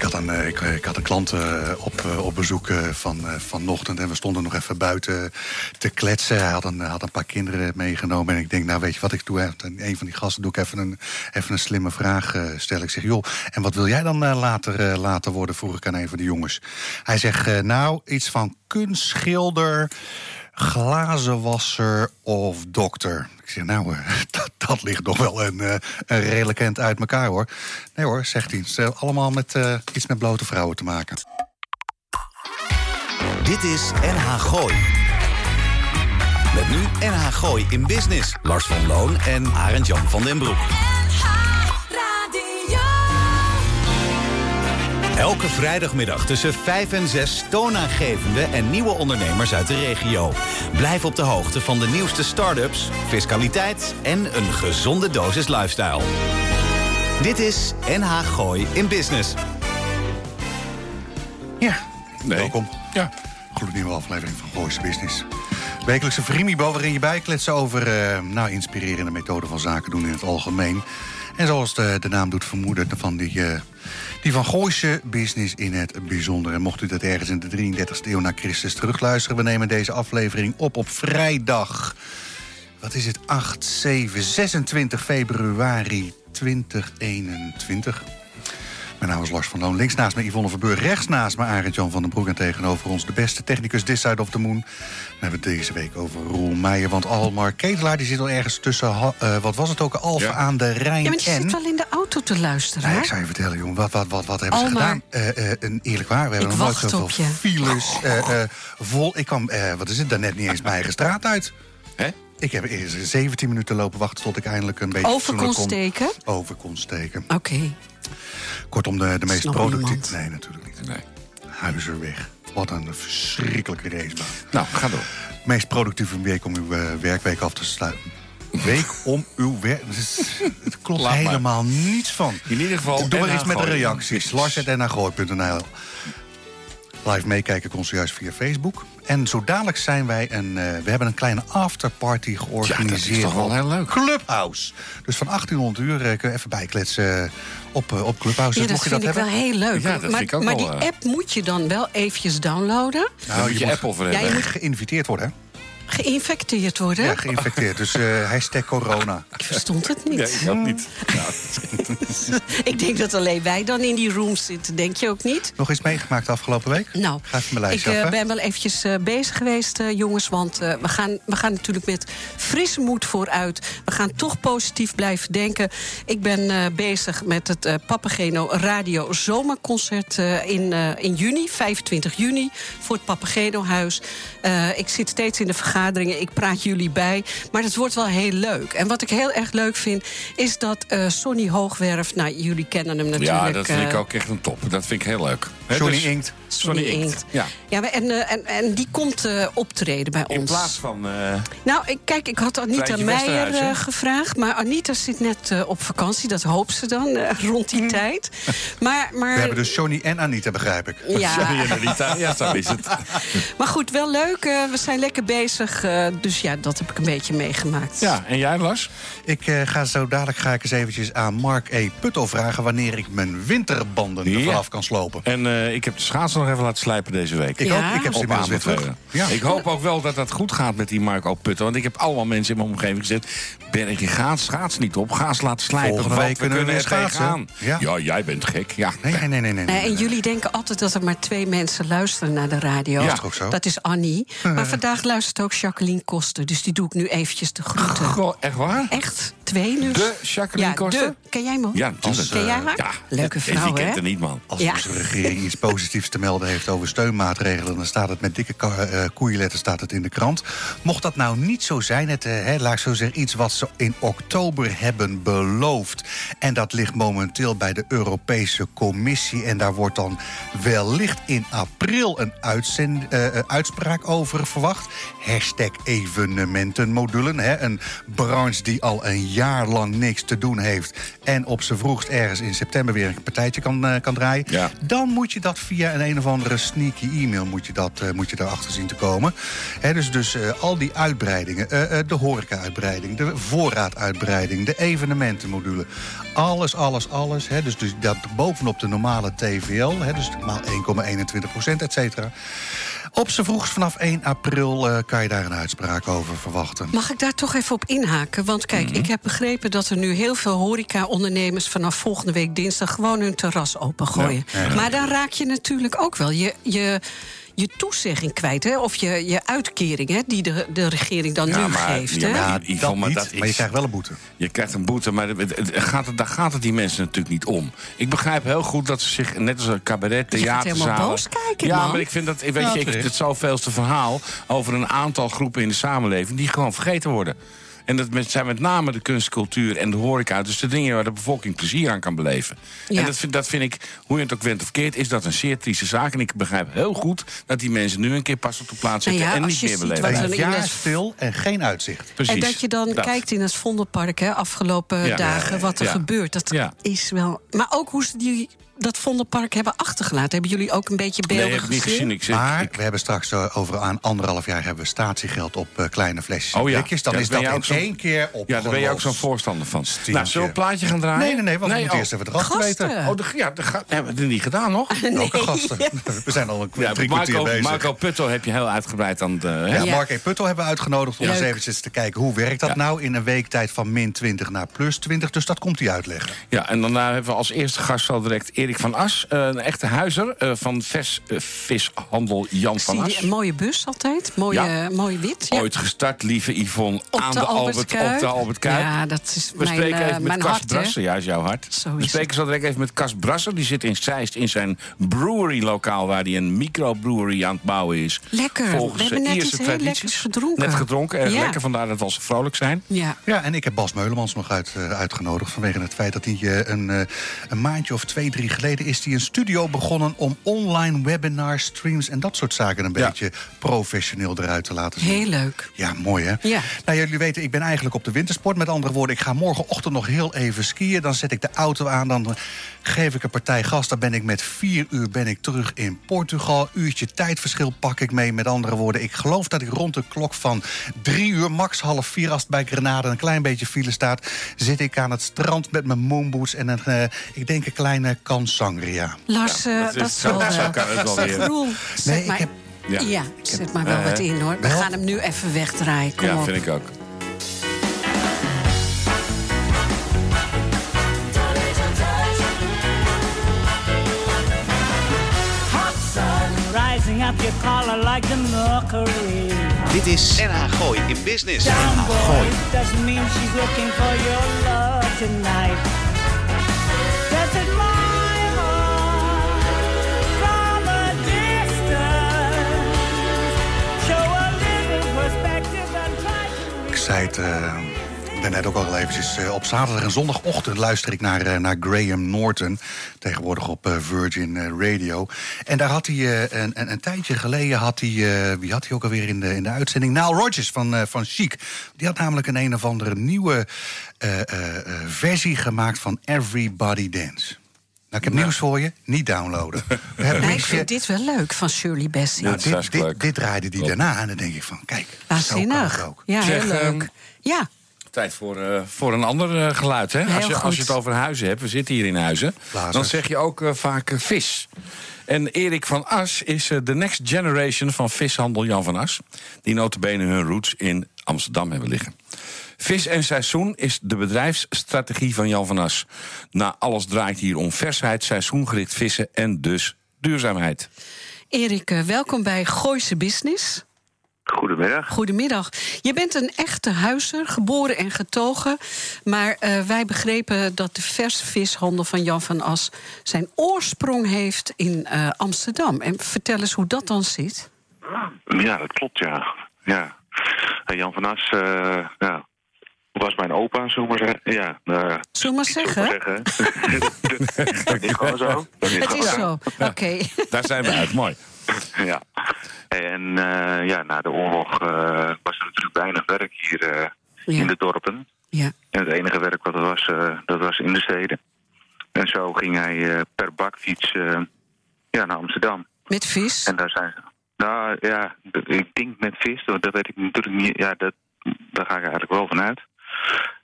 Ik had een, ik, ik had een klant op, op bezoek van, vanochtend en we stonden nog even buiten te kletsen. Hij had een, had een paar kinderen meegenomen en ik denk, nou weet je wat ik doe? Een van die gasten doe ik even een, even een slimme vraag stellen. Ik zeg, joh, en wat wil jij dan later, later worden? Vroeg ik aan een van de jongens. Hij zegt, nou, iets van kunstschilder glazenwasser of dokter. Ik zeg, nou, dat, dat ligt nog wel een, een redelijk eind uit elkaar, hoor. Nee hoor, zegt hij. Het allemaal met iets met blote vrouwen te maken. Dit is NH Gooi. Met nu NH Gooi in Business. Lars van Loon en Arend Jan van den Broek. Elke vrijdagmiddag tussen 5 en 6 toonaangevende en nieuwe ondernemers uit de regio. Blijf op de hoogte van de nieuwste start-ups, fiscaliteit en een gezonde dosis lifestyle. Dit is NH Gooi in Business. Ja, welkom. Ja. nieuwe aflevering van Gooise Business. Wekelijkse Vrimibo waarin je bijkletsen over uh, nou, inspirerende methoden van zaken doen in het algemeen. En zoals de, de naam doet vermoeden van die... Uh, die van Gooise business in het bijzonder. En mocht u dat ergens in de 33e eeuw na Christus terugluisteren... we nemen deze aflevering op op vrijdag. Wat is het? 8, 7, 26 februari 2021. Mijn naam is Lars van Loon. Links naast me Yvonne Verburg. Rechts naast me Arend Jan van den Broek. En tegenover ons de beste technicus This Side of the Moon. We hebben het deze week over Roel Meijer. Want Almar Ketelaar die zit al ergens tussen... Uh, wat was het ook? Alfa aan de Rijn Ja, maar die en... zit wel in de auto te luisteren. Nee, ik zou je vertellen, jongen. Wat, wat, wat, wat hebben ze gedaan? Uh, uh, een eerlijk waar, we hebben nog nooit zoveel files. vol. Ik kwam, wat is het, daarnet niet eens mijn eigen straat uit. Hè? Ik heb eerst 17 minuten lopen wachten tot ik eindelijk een beetje... Over kon steken? Over kon steken. Oké. Kortom, de, de meest productieve... Nee, natuurlijk niet. Nee. Huizenweg. Wat een verschrikkelijke racebaan. Nou, ga door. Meest productieve week om uw werkweek af te sluiten. Week om uw werk... Het klopt helemaal niets van. In ieder geval... Doe maar eens met de reacties. Lars.nl Live meekijken kon zojuist via Facebook. En zo dadelijk zijn wij een... Uh, we hebben een kleine afterparty georganiseerd. Ja, dat is toch wel heel leuk. Clubhouse. Dus van 1800 uur uh, kun je even bijkletsen op, uh, op Clubhouse. Ja, dat vind je dat ik hebben? wel heel leuk. Ja, dat maar, vind ik ook maar wel, die app moet je dan wel eventjes downloaden. Nou, je, je moet, app over ja, je moet geïnviteerd worden, hè? Geïnfecteerd worden? Ja, geïnfecteerd. Dus uh, hashtag corona. Ik verstond het niet. Nee, ik ook niet. Ja. ik denk dat alleen wij dan in die rooms zitten. Denk je ook niet? Nog iets meegemaakt de afgelopen week? Nou, Ga even mijn ik uh, ben wel eventjes uh, bezig geweest, jongens. Want we, gaan, we gaan natuurlijk met frisse moed vooruit. We gaan toch positief blijven denken. Ik ben bezig met het Papageno Radio Zomerconcert in, in juni, 25 juni, voor het Papageno Huis. ik zit steeds in de vergadering ik praat jullie bij. Maar het wordt wel heel leuk. En wat ik heel erg leuk vind, is dat uh, Sonny Hoogwerf... nou, jullie kennen hem natuurlijk. Ja, dat vind ik ook echt een top. Dat vind ik heel leuk. He, Sonny dus, Inkt. Sonny, Inkt. Ja, ja en, uh, en, en die komt uh, optreden bij ons. In plaats van... nou, ik, kijk, ik had Anita Meijer gevraagd. Maar Anita zit net op vakantie. Dat hoopt ze dan rond die tijd. Maar, maar... We hebben dus Sonny en Anita, begrijp ik. Ja. Sonny en Anita, ja, zo is het. maar goed, wel leuk. we zijn lekker bezig. Uh, dus ja, dat heb ik een beetje meegemaakt. Ja, en jij Lars? Ik uh, ga zo dadelijk ga ik eens eventjes aan Mark E. Putto vragen... wanneer ik mijn winterbanden ja. ervan kan slopen. En uh, ik heb de schaatsen nog even laten slijpen deze week. Ik, ja? ook, ik heb ze inmiddels weer terug. Ja. Ik hoop ook wel dat dat goed gaat met die Mark O. Putto. Want ik heb allemaal mensen in mijn omgeving gezegd... Berg, je gaat schaats niet op. Ga eens laten slijpen. Volgende week kunnen we, kunnen schaatsen. Ja. ja, jij bent gek. Ja. Nee, nee, nee, nee, nee, nee. En jullie denken altijd dat er maar twee mensen luisteren naar de radio. Ja, toch zo? Dat is Annie. Maar vandaag luistert ook Jacqueline Koster. Dus die doe ik nu eventjes de groeten. Goh, echt waar? Echt, twee dus. De Jacqueline ja, Koster? De. Ken jij hem? Ja, natuurlijk. Ken jij haar? Ja. Leuke vrouw, hè? Ik kent er niet, man. Als ja. onze regering iets positiefs te melden heeft over steunmaatregelen... dan staat het met dikke uh, koeienletters staat het in de krant. Mocht dat nou niet zo zijn, het, uh, hè, laat ik zo zeggen... iets wat ze in oktober hebben beloofd... en dat ligt momenteel bij de Europese Commissie... en daar wordt dan wellicht in april een uitzend, uh, uitspraak over verwacht. Hashtag evenementenmodulen. Hè, een branche die al een jaar lang niks te doen heeft... en op zijn vroegst ergens in september weer een partijtje kan, uh, kan draaien... Ja. dan moet je dat via een een of andere sneaky e-mail moet je, dat, uh, moet je daarachter zien te komen. He, dus dus uh, al die uitbreidingen, de horeca-uitbreiding... de voorraaduitbreiding, de evenementenmodule... alles, alles, alles. He, dus, dus dat bovenop de normale TVL, he, dus maal 1,21 procent, et cetera... Op z'n vroegst vanaf 1 april uh, kan je daar een uitspraak over verwachten. Mag ik daar toch even op inhaken? Want kijk, mm -hmm. ik heb begrepen dat er nu heel veel horeca-ondernemers... vanaf volgende week dinsdag gewoon hun terras opengooien. Ja. Ja. Maar dan raak je natuurlijk ook wel je... je je toezegging kwijt, hè? of je, je uitkering hè? die de, de regering dan ja, nu maar, geeft. Ja, hè? maar, ja, dat maar, niet, is, maar je krijgt wel een boete. Je krijgt een boete, maar het, het, gaat het, daar gaat het die mensen natuurlijk niet om. Ik begrijp heel goed dat ze zich, net als een cabaret, theaterzaal... Je helemaal boos kijken, Ja, man. maar ik vind dat, weet je, ik, het zoveelste verhaal... over een aantal groepen in de samenleving die gewoon vergeten worden. En dat zijn met name de kunstcultuur en de horeca. Dus de dingen waar de bevolking plezier aan kan beleven. Ja. En dat vind, dat vind ik, hoe je het ook went of keert... is dat een zeer trieste zaak. En ik begrijp heel goed dat die mensen nu een keer pas op de plaats Nou zitten... ja, en niet meer beleven. wat Een er jaar stil en geen uitzicht. Precies. En dat je dan Dat. kijkt in het Vondelpark hè, afgelopen Ja. dagen wat er Ja. gebeurt. Dat Ja. is wel. Maar ook hoe ze die, dat Vondelpark hebben achtergelaten. Hebben jullie ook een beetje Nee, beelden heb ik niet gezien? Ik Maar ik- we hebben straks eh, over aan anderhalf jaar hebben we statiegeld op eh, kleine flesjes Oh ja. blikjes. Dan Ja, is dat in één keer op. ja, daar ben je ook zo'n voorstander van. Stientje. Nou, zullen we een plaatje gaan draaien? Nee, nee, nee, want we moeten oh. eerst even eraf Gasten. weten. Oh, de, ja, de, hebben we het niet gedaan nog? Welke gasten? We zijn al een Ja, drie kwartier Marco, bezig. Marco Putto heb je heel uitgebreid aan het... eh, hè? Ja, Ja. Mark E. Puttel hebben we uitgenodigd om eens eventjes te kijken... hoe werkt dat nou in een week tijd van min 20 naar plus 20. Dus dat komt hij uitleggen. Ja, en daarna hebben we als eerste gast zo direct Erik van As. eh, een echte huizer eh, van ves, eh, vishandel Jan van As. een mooie bus altijd? Mooie, Ja. mooie wit. Ja. Ooit gestart, lieve Yvonne, Op aan de de, Albert Albert, op de Albert Kuip. Ja, dat is We mijn, spreken eh, even met mijn Cas? Brassen. Ja, is jouw hart. Zo We spreken zo direct even met Cas Brassen. Die zit in Zeist in zijn brewery-lokaal... waar hij een microbrewery aan het bouwen is. Lekker. Volgens We hebben de net iets heel lekkers gedronken. Net gedronken, erg Ja. lekker. Vandaar dat we al zo vrolijk zijn. Ja. Ja, en ik heb Bas Meulemans nog uit, eh, uitgenodigd... vanwege het feit dat hij een, eh, een maandje of twee, drie geleden... is hij een studio begonnen om online webinars, streams... en dat soort zaken een Ja. beetje professioneel eruit te laten zien. Heel leuk. Ja, mooi hè? Ja. Nou, jullie weten, ik ben eigenlijk op de wintersport. Met andere woorden, ik ga morgenochtend nog heel even skiën. Dan zet ik de auto aan, dan geef ik een partij gas. Dan ben ik met vier uur ben ik terug in Portugal. Uurtje tijdverschil pak ik mee. Met andere woorden, ik geloof dat ik rond de klok van drie uur... max half vier, als het bij Grenade een klein beetje file staat... zit ik aan het strand met mijn moonboots en een, eh, ik denk een kleine kan sangria. Lars, eh, dat dat, is- wel... zo eh, kan het wel weer. Roel, Nee, ik heb- Ja. ja, zet maar wel eh, wat in, hoor. We gaan hem nu even wegdraaien. Kom Ja, op. vind ik ook. Your collar like the mercury. Dit is NH Gooi in Business. NH Gooi. doesn't mean she's looking for your love tonight. Just admire her from a distance. Show a little perspective and try to Ik zei het uh, daarnet ook al eventjes. eh, op zaterdag en zondagochtend luister ik naar, eh, naar Graham Norton. Tegenwoordig op eh, Virgin eh, Radio. En daar had hij eh, een, een, een tijdje geleden... Had hij, eh, wie had hij ook alweer in de, in de uitzending? Nile Rodgers van, eh, van Chic. Die had namelijk een een of andere nieuwe eh, eh, eh, versie gemaakt van Everybody Dance. Nou, ik heb nieuws voor je. Niet downloaden. We hebben Nee, ik vind dit wel leuk van Shirley Bassey. nou, dit, dit, draaide die daarna. En dan denk ik van, kijk, zo kan ook. Ja, Zeg, heel leuk. ehm, ja, Tijd voor, eh, voor een ander eh, geluid. Hè? Heel Als, je, als je het over huizen hebt, we zitten hier in huizen... Blazers. dan zeg je ook eh, vaak vis. En Erik van As is de next generation van vishandel Jan van As... die notabene hun roots in Amsterdam hebben liggen. Vis en seizoen is de bedrijfsstrategie van Jan van As. Na alles draait hier om versheid, seizoengericht vissen en dus duurzaamheid. Erik, welkom bij Gooise Business. Goedemiddag. Goedemiddag. Je bent een echte huizer, geboren en getogen. Maar eh, wij begrepen dat de versvishandel van Jan van As... zijn oorsprong heeft in eh, Amsterdam. En vertel eens hoe dat dan zit. Ja, dat klopt, ja. ja. Jan van As, eh, ja, was mijn opa, zullen we maar zeggen. Ja, Zullen we maar niet zullen we zeggen? zeggen. dat is gewoon zo. Dat Het gewoon is zo. Oké. Daar zijn we uit, mooi. Ja. En eh, ja, na de oorlog eh, was er natuurlijk weinig werk hier eh, Ja. in de dorpen. Ja. En het enige werk wat er was, dat was in de steden. En zo ging hij per bakfiets ja, naar Amsterdam. Met vis? En daar zijn ze. Nou ja, ik denk met vis, dat weet ik natuurlijk niet. Ja, dat, daar ga ik eigenlijk wel van uit.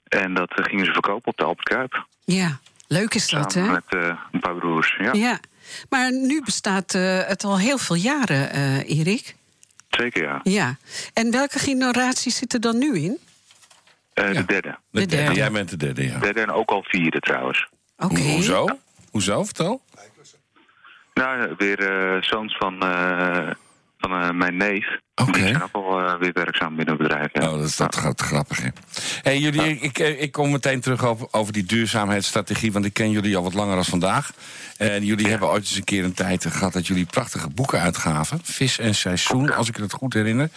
En dat gingen ze verkopen op de Albert Kuip. Ja. Leuk is dat, hè? Met een paar broers. Ja, Ja. Maar nu bestaat eh, het al heel veel jaren, eh, Erik. zeker ja. Ja. En welke generatie zit er dan nu in? Eh, Ja. De derde. De De derde. Jij bent de derde, ja. derde en ook al vierde trouwens. Oké. Hoezo? Hoezo? Vertel. Nou, weer eh, zoons van, eh, van eh, mijn neef. Oké. Die zijn ook al eh, weer werkzaam binnen het bedrijf. Ja. Oh, dat is dat gaat grappig, hè. Hey, jullie, ik, ik, ik kom meteen terug over, over die duurzaamheidsstrategie... want ik ken jullie al wat langer dan vandaag. En jullie hebben ooit eens een keer een tijd gehad... dat jullie prachtige boeken uitgaven. Vis en Seizoen, als ik het goed herinner.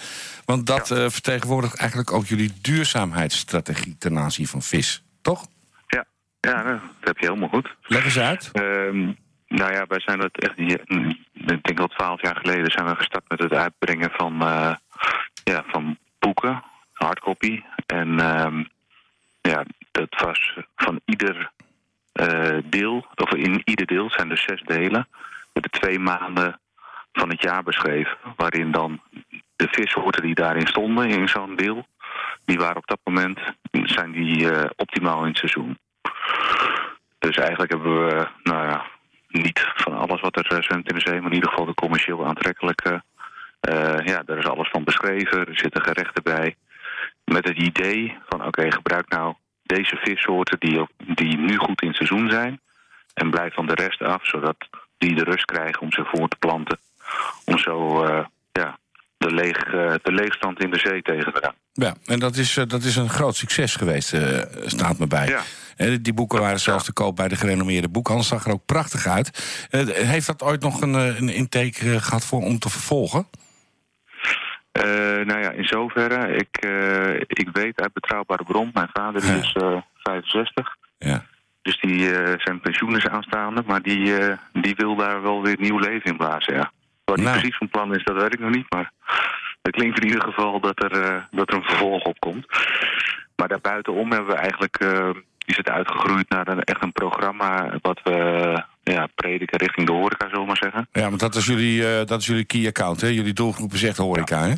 Want dat eh, vertegenwoordigt eigenlijk ook jullie duurzaamheidsstrategie... ten aanzien van vis, toch? Ja, ja dat heb je helemaal goed. Leg eens uit. Ehm, nou ja, wij zijn dat echt, hier- ik denk al twaalf jaar geleden zijn we gestart met het uitbrengen van, eh, ja, van boeken, hardcopy. En ehm, ja, dat was van ieder eh, deel, of in ieder deel zijn er zes delen, met de twee maanden van het jaar beschreven, waarin dan de vissoorten die daarin stonden in zo'n deel, die waren op dat moment, zijn die eh, optimaal in het seizoen. Dus eigenlijk hebben we, nou ja, niet van alles wat er eh, zwemt in de zee, maar in ieder geval de commercieel aantrekkelijke. eh, ja, daar is alles van beschreven, er zitten gerechten bij. Met het idee van, oké, gebruik nou deze vissoorten die, die nu goed in het seizoen zijn. En blijf van de rest af, zodat die de rust krijgen om zich voor te planten. Om zo, eh, ja, de, leeg, de leegstand in de zee tegen te gaan. Ja, en dat is, dat is een groot succes geweest, staat me bij. Ja. Die boeken waren zelfs te koop bij de gerenommeerde boekhandel. Zag er ook prachtig uit. Eh, heeft dat ooit nog een, eh, een intake eh, gehad voor om te vervolgen? Eh, nou ja, in zoverre, ik, ik weet uit betrouwbare bron, mijn vader Ja. is eh 65. Ja. Dus die, zijn pensioen is aanstaande, maar die, die wil daar wel weer nieuw leven in blazen, ja. Wat die Nou. precies van plan is, dat weet ik nog niet, maar het klinkt in ieder geval dat er, dat er een vervolg op komt. Maar daarbuitenom hebben we eigenlijk, is het uitgegroeid naar een, echt een programma wat we ja, prediken richting de horeca, zullen we maar zeggen. Ja, want dat is jullie, eh, dat is jullie key account, hè? Jullie doelgroep is echt horeca, hè?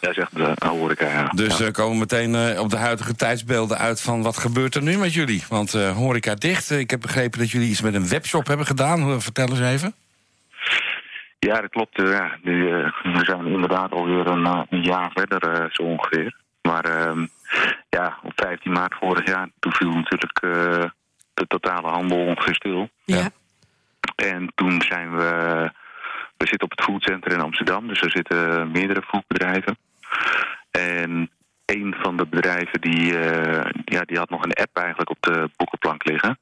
Ja, zegt de horeca, ja. Dus ja. eh komen we meteen eh, op de huidige tijdsbeelden uit van wat gebeurt er nu met jullie? Want horeca dicht. Ik heb begrepen dat jullie iets met een webshop hebben gedaan. Vertel eens even. Ja, dat klopt. Ja. Nu, we zijn inderdaad alweer een, een jaar verder, zo ongeveer. Maar ehm, ja, op 15 maart vorig jaar, toen viel natuurlijk eh, de totale handel ongeveer stil. Ja. En toen zijn we... We zitten op het foodcenter in Amsterdam, dus er zitten meerdere foodbedrijven. En een van de bedrijven die, eh, ja, die had nog een app eigenlijk op de boekenplank liggen.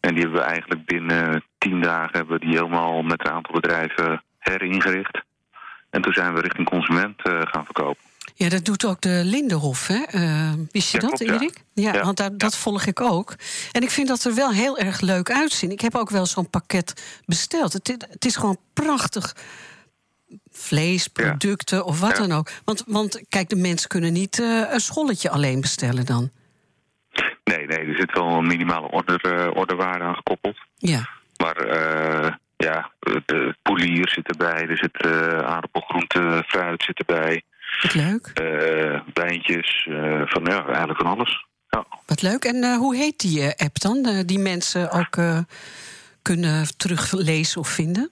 En die hebben we eigenlijk binnen tien dagen hebben we die helemaal met een aantal bedrijven heringericht. En toen zijn we richting consument eh, gaan verkopen. Ja, dat doet ook de Lindenhof, hè? Eh, wist je Ja, dat, klopt. Erik? Ja, Ja. want daar, dat volg ik ook. En ik vind dat er wel heel erg leuk uitzien. Ik heb ook wel zo'n pakket besteld. Het, het is gewoon prachtig. Vlees, producten of wat dan ook. Want, want kijk, de mensen kunnen niet eh, een scholletje alleen bestellen dan. Nee, nee, er zit wel een minimale order, eh, orderwaarde aan gekoppeld. Ja, Maar eh, ja, de poelier zit erbij, er zit eh aardappelgroente, fruit zit erbij. Wat leuk. eh wijntjes, eh, van ja, eigenlijk van alles. Ja. Wat leuk. En eh, hoe heet die app dan? eh, die mensen ook eh, kunnen teruglezen of vinden?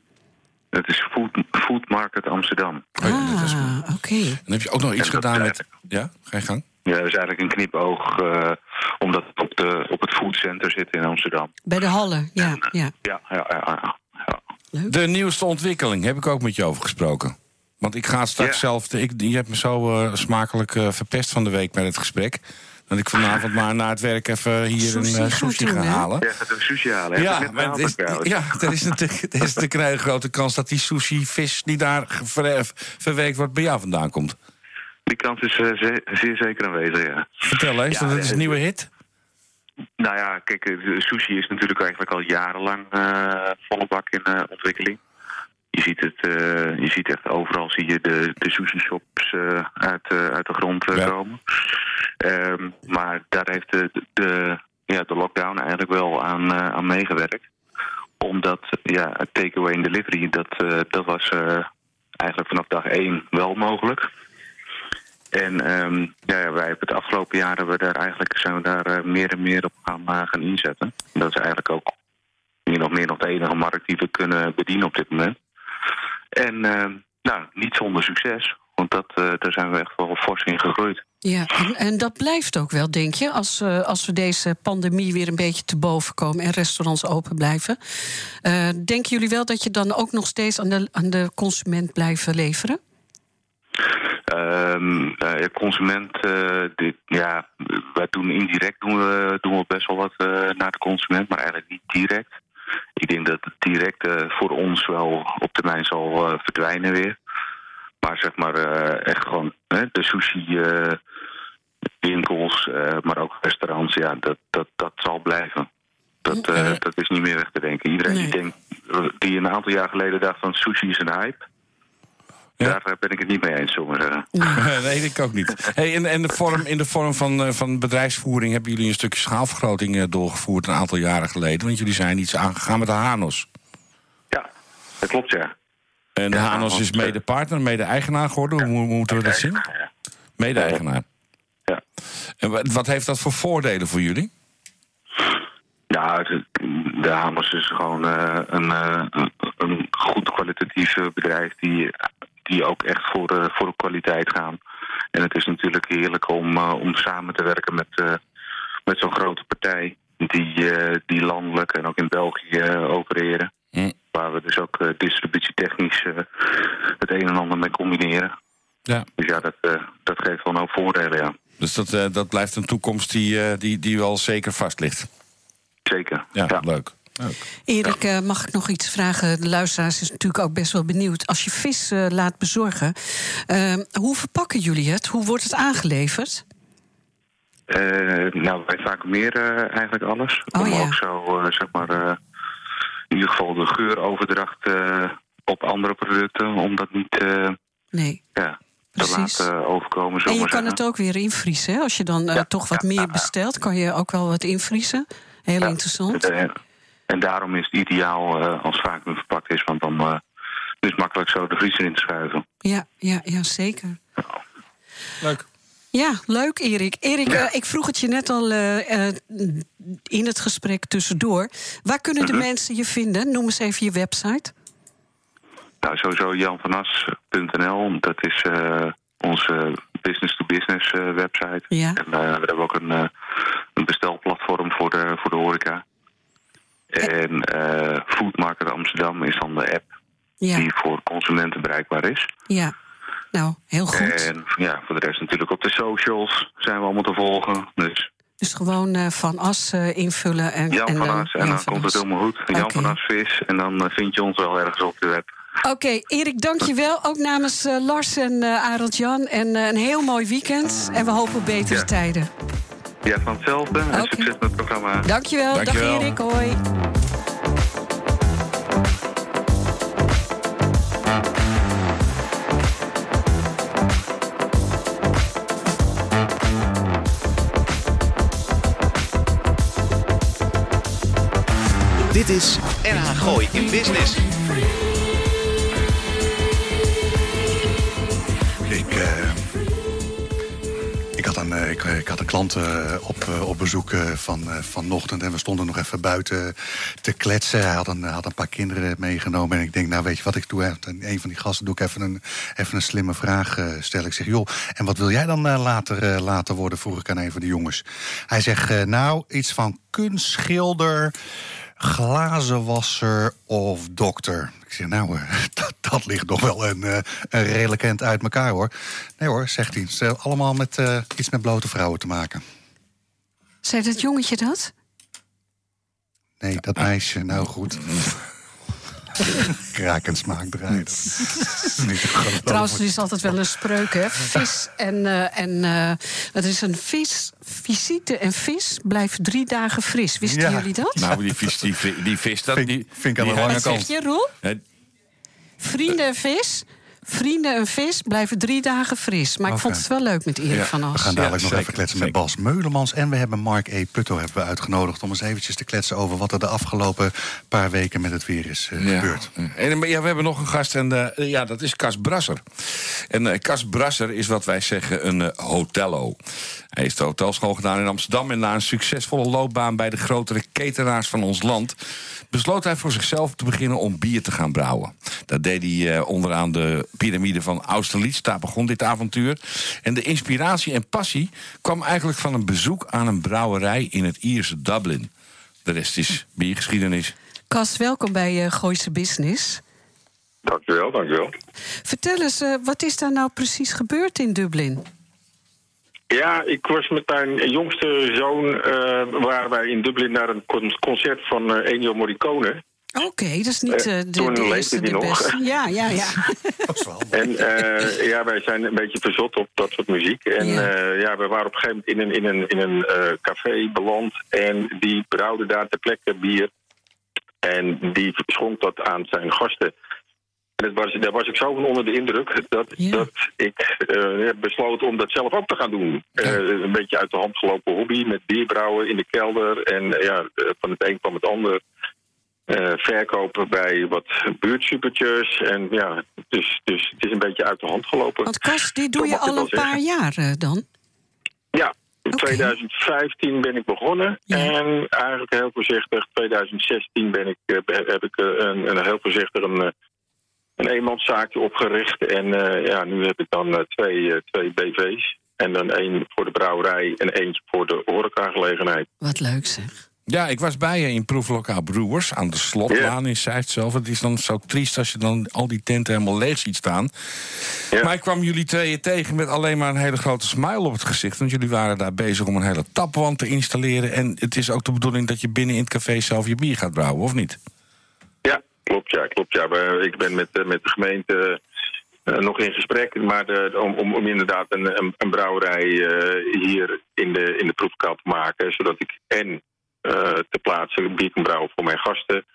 Het is Food, Food Market Amsterdam. Oh ah, oké. Dan heb je ook nog iets En gedaan met... Ja, ga je gang. Ja, dat is eigenlijk een knipoog, eh, omdat het op, de, op het foodcenter zit in Amsterdam. Bij de Halle, ja. ja. Ja, ja, ja. ja, ja. De nieuwste ontwikkeling heb ik ook met je over gesproken. Want ik ga straks Ja. zelf... Ik, je hebt me zo eh, smakelijk eh, verpest van de week bij het gesprek... dat ik vanavond maar na het werk even hier Sushi een eh, sushi doen, ga halen. Jij gaat een sushi halen? Ja, Dat is maar ja, er is natuurlijk er is natuurlijk een grote kans dat die sushi-vis die daar ver, verwerkt wordt bij jou vandaan komt. Die kans is eh, ze- zeer zeker aanwezig, ja. Vertel eens, Ja, dat is een nieuwe hit. Nou ja, kijk, eh, de sushi is natuurlijk eigenlijk al jarenlang eh, volle bak in eh, ontwikkeling. Je ziet het, eh, je ziet echt overal zie je de, de sushi shops eh, uit, eh, uit de grond Ja. komen. Ehm, maar daar heeft de, de, ja, de lockdown eigenlijk wel aan, aan meegewerkt. Omdat ja, het takeaway en delivery, dat, dat was eigenlijk vanaf dag één wel mogelijk. En ehm, ja, wij hebben het afgelopen jaar hebben we daar eigenlijk zijn we daar meer en meer op gaan, gaan inzetten. Dat is eigenlijk ook meer of meer nog de enige markt die we kunnen bedienen op dit moment. En ehm, nou, niet zonder succes, want dat, eh, daar zijn we echt wel fors in gegroeid. Ja, en, en dat blijft ook wel, denk je, als, eh, als we deze pandemie weer een beetje te boven komen en restaurants open blijven. Eh, denken jullie wel dat je dan ook nog steeds aan de, aan de consument blijft leveren? Ehm, eh, consument, dit, ja, wij doen indirect doen we, doen we best wel wat naar de consument, maar eigenlijk niet direct. Ik denk dat het direct eh, voor ons wel op termijn zal eh, verdwijnen weer. Maar zeg maar eh, echt gewoon hè, de sushi winkels, maar ook restaurants, ja, dat, dat, dat zal blijven. Dat, dat is niet meer weg te denken. Iedereen die, denkt, die een aantal jaar geleden dacht van sushi is een hype. Ja. Daar eh, ben ik het niet mee eens, zullen we zeggen. nee, ik ook niet. Hey, en en de vorm, in de vorm van, eh, van bedrijfsvoering hebben jullie een stukje schaalvergroting eh, doorgevoerd een aantal jaren geleden. Want jullie zijn iets aangegaan met de Hanos. Ja, dat klopt, ja. En de Ja, Hanos is want, mede partner, mede eigenaar geworden. Hoe, hoe moeten we dat zien? Mede eigenaar. Ja. En wat, heeft dat voor voordelen voor jullie? Ja, de Hamers is gewoon eh, een, eh, een, goed kwalitatief bedrijf die, die ook echt voor, de voor de kwaliteit gaan. En het is natuurlijk heerlijk om, eh, om samen te werken met, eh, met zo'n grote partij die, eh, die landelijk en ook in België eh, opereren. Waar we dus ook eh, distributietechnisch eh, het een en ander mee combineren. Ja. Dus ja, dat, eh, dat geeft wel een hoop voordelen, ja. Dus dat, eh, dat blijft een toekomst die, eh, die, die wel zeker vast ligt. Zeker. Ja, leuk. Erik, eh, mag ik nog iets vragen? De luisteraars is natuurlijk ook best wel benieuwd. Als je vis eh, laat bezorgen, eh, hoe verpakken jullie het? Hoe wordt het aangeleverd? Eh, nou, wij vacuümeren eigenlijk alles. Oh, om ja. ook zo, zeg maar, eh, in ieder geval de geuroverdracht eh, op andere producten, om dat niet eh, Nee. ja, te Precies. laten overkomen. En je kan zeggen. het ook weer invriezen. hè? Als je dan Ja, toch wat ja, meer bestelt, kan je ook wel wat invriezen. Heel Ja. interessant. En daarom is het ideaal eh, als vacuüm verpakt is, want dan eh, is het makkelijk zo de vriezer in te schuiven. Ja, ja, ja zeker. Leuk. Ja, leuk Erik. Erik, Ja. eh, ik vroeg het je net al eh, eh, in het gesprek tussendoor. Waar kunnen de Mhm. mensen je vinden? Noem eens even je website. Nou, sowieso janvanas.nl, dat is eh, onze business-to-business eh, website. Ja. En we hebben ook een, eh, een bestelplatform voor de, voor de horeca. En eh Food Market Amsterdam is dan de app Ja, die voor consumenten bereikbaar is. ja. Nou, heel goed. En ja, voor de rest natuurlijk op de socials zijn we allemaal te volgen. Dus Dus gewoon eh, van as eh, invullen. En, Jan en, van As, en Jan dan komt het helemaal goed. Jan Oké. van As Vis, en dan vind je ons wel ergens op de web. Oké, Erik, dankjewel. Ook namens Lars en Arend Jan. En een heel mooi weekend. En we hopen op betere Ja. tijden. Ja, van hetzelfde. En succes met het programma. Dankjewel. Dankjewel. Dag Erik, hoi. Dit is NH Gooi in Business. Ik, had een, eh, ik, had een klant eh, op, eh, op bezoek van, vanochtend. En we stonden nog even buiten te kletsen. Hij had een, had een paar kinderen meegenomen. En ik denk, nou weet je wat ik doe? Een een van die gasten doe ik even een, even een slimme vraag stellen. Ik zeg, joh, en wat wil jij dan later, later worden? Vroeg ik aan een van de jongens. Hij zegt, nou, iets van kunstschilder glazenwasser of dokter. Ik zeg, nou, eh, dat, dat ligt nog wel een, eh, een redelijk eind uit elkaar, hoor. Nee hoor, zegt hij. Het is allemaal met eh, iets met blote vrouwen te maken. Zei dat jongetje dat? Nee, dat meisje, nou goed. Kraak en smaak draaien. Trouwens, er is altijd wel een spreuk, hè? Vis en. eh en eh, het is een vis. Visite en vis blijft drie dagen fris. Wisten Ja. jullie dat? Nou, die vis, die, die vis dat, Vind- die, vind ik aan die de lange Wat kant. zeg je, Roel? Vrienden en vis Vrienden en vis blijven drie dagen fris. Maar ik vond het wel leuk met Erik van As. We gaan dadelijk nog even kletsen met Bas Meulemans. En we hebben Mark E. Putto hebben we uitgenodigd... om eens eventjes te kletsen over wat er de afgelopen paar weken met het weer is uh, gebeurd. En, ja, we hebben nog een gast en uh, ja, dat is Cas Brasser. En uh, Cas Brasser is wat wij zeggen een hotello. Hij heeft de hotelschool gedaan in Amsterdam... en na een succesvolle loopbaan bij de grotere ketenaars van ons land... besloot hij voor zichzelf te beginnen om bier te gaan brouwen. Dat deed hij uh, onderaan de piramide van Austerlitz. Daar begon dit avontuur. En de inspiratie en passie kwam eigenlijk van een bezoek aan een brouwerij... in het Ierse Dublin. De rest is biergeschiedenis. Cas, welkom bij uh, Gooise Business. Dankjewel, dankjewel. Vertel eens, uh, wat is daar nou precies gebeurd in Dublin? Ja, ik was met mijn jongste zoon... Uh, waren wij in Dublin naar een concert van uh, Ennio Morricone. Oké, okay, dat is niet uh, de, Toen de eerste, die de nog. beste. Ja, ja, ja. en uh, ja, wij zijn een beetje verzot op dat soort muziek. En ja, uh, ja we waren op een gegeven moment in een, in een, in een uh, café beland. En die brouwde daar ter plekke bier. En die schonk dat aan zijn gasten. En was, daar was ik zo van onder de indruk dat, ja. dat ik uh, heb besloten om dat zelf ook te gaan doen. Ja. Uh, een beetje uit de hand gelopen hobby met bierbrouwen in de kelder. En uh, ja, van het een kwam het ander. Verkopen bij wat buurtsupertjes. En ja, dus, dus het is een beetje uit de hand gelopen. Want Kas, die doe je al een paar jaar dan? Ja, in okay. 2015 ben ik begonnen. Ja. En eigenlijk heel voorzichtig, 2016 ben ik, heb ik een, een heel voorzichtig een een eenmanszaakje opgericht. En uh, ja, nu heb ik dan twee, twee BV's. En dan één voor de brouwerij en eentje voor de horecagelegenheid. Wat leuk zeg. Ja, ik was bij je in proeflokaal Brewers aan de Slotlaan yeah. in Zeist zelf. Het is dan zo triest als je dan al die tenten helemaal leeg ziet staan. Yeah. Maar ik kwam jullie tweeën tegen met alleen maar een hele grote smile op het gezicht. Want jullie waren daar bezig om een hele tapwand te installeren. En het is ook de bedoeling dat je binnen in het café zelf je bier gaat brouwen, of niet? Ja, Klopt, ja, klopt. Ja. Ik ben met, met de gemeente uh, nog in gesprek, maar de, om, om, om, inderdaad een, een, een brouwerij uh, hier in de, in de proefkaal te maken, zodat ik en te plaatsen bier kan brouwen voor mijn gasten,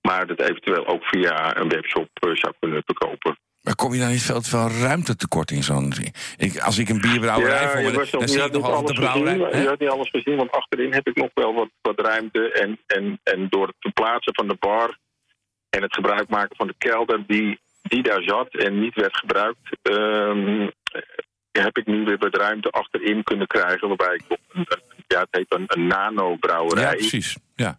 maar dat eventueel ook via een webshop zou kunnen verkopen. Maar kom je dan niet veel te veel ruimte tekort in zo'n... Als ik een bierbrouwerij ja, voor me, dan zie ik nog altijd de brouwerij. Gezien, je had niet alles gezien, want achterin heb ik nog wel wat, wat ruimte. En, en, en door het verplaatsen van de bar en het gebruik maken van de kelder die, die daar zat en niet werd gebruikt, um, heb ik nu weer wat ruimte achterin kunnen krijgen. Waarbij ik, ja, het heet een, een nano-brouwerij. Ja, precies. Ja.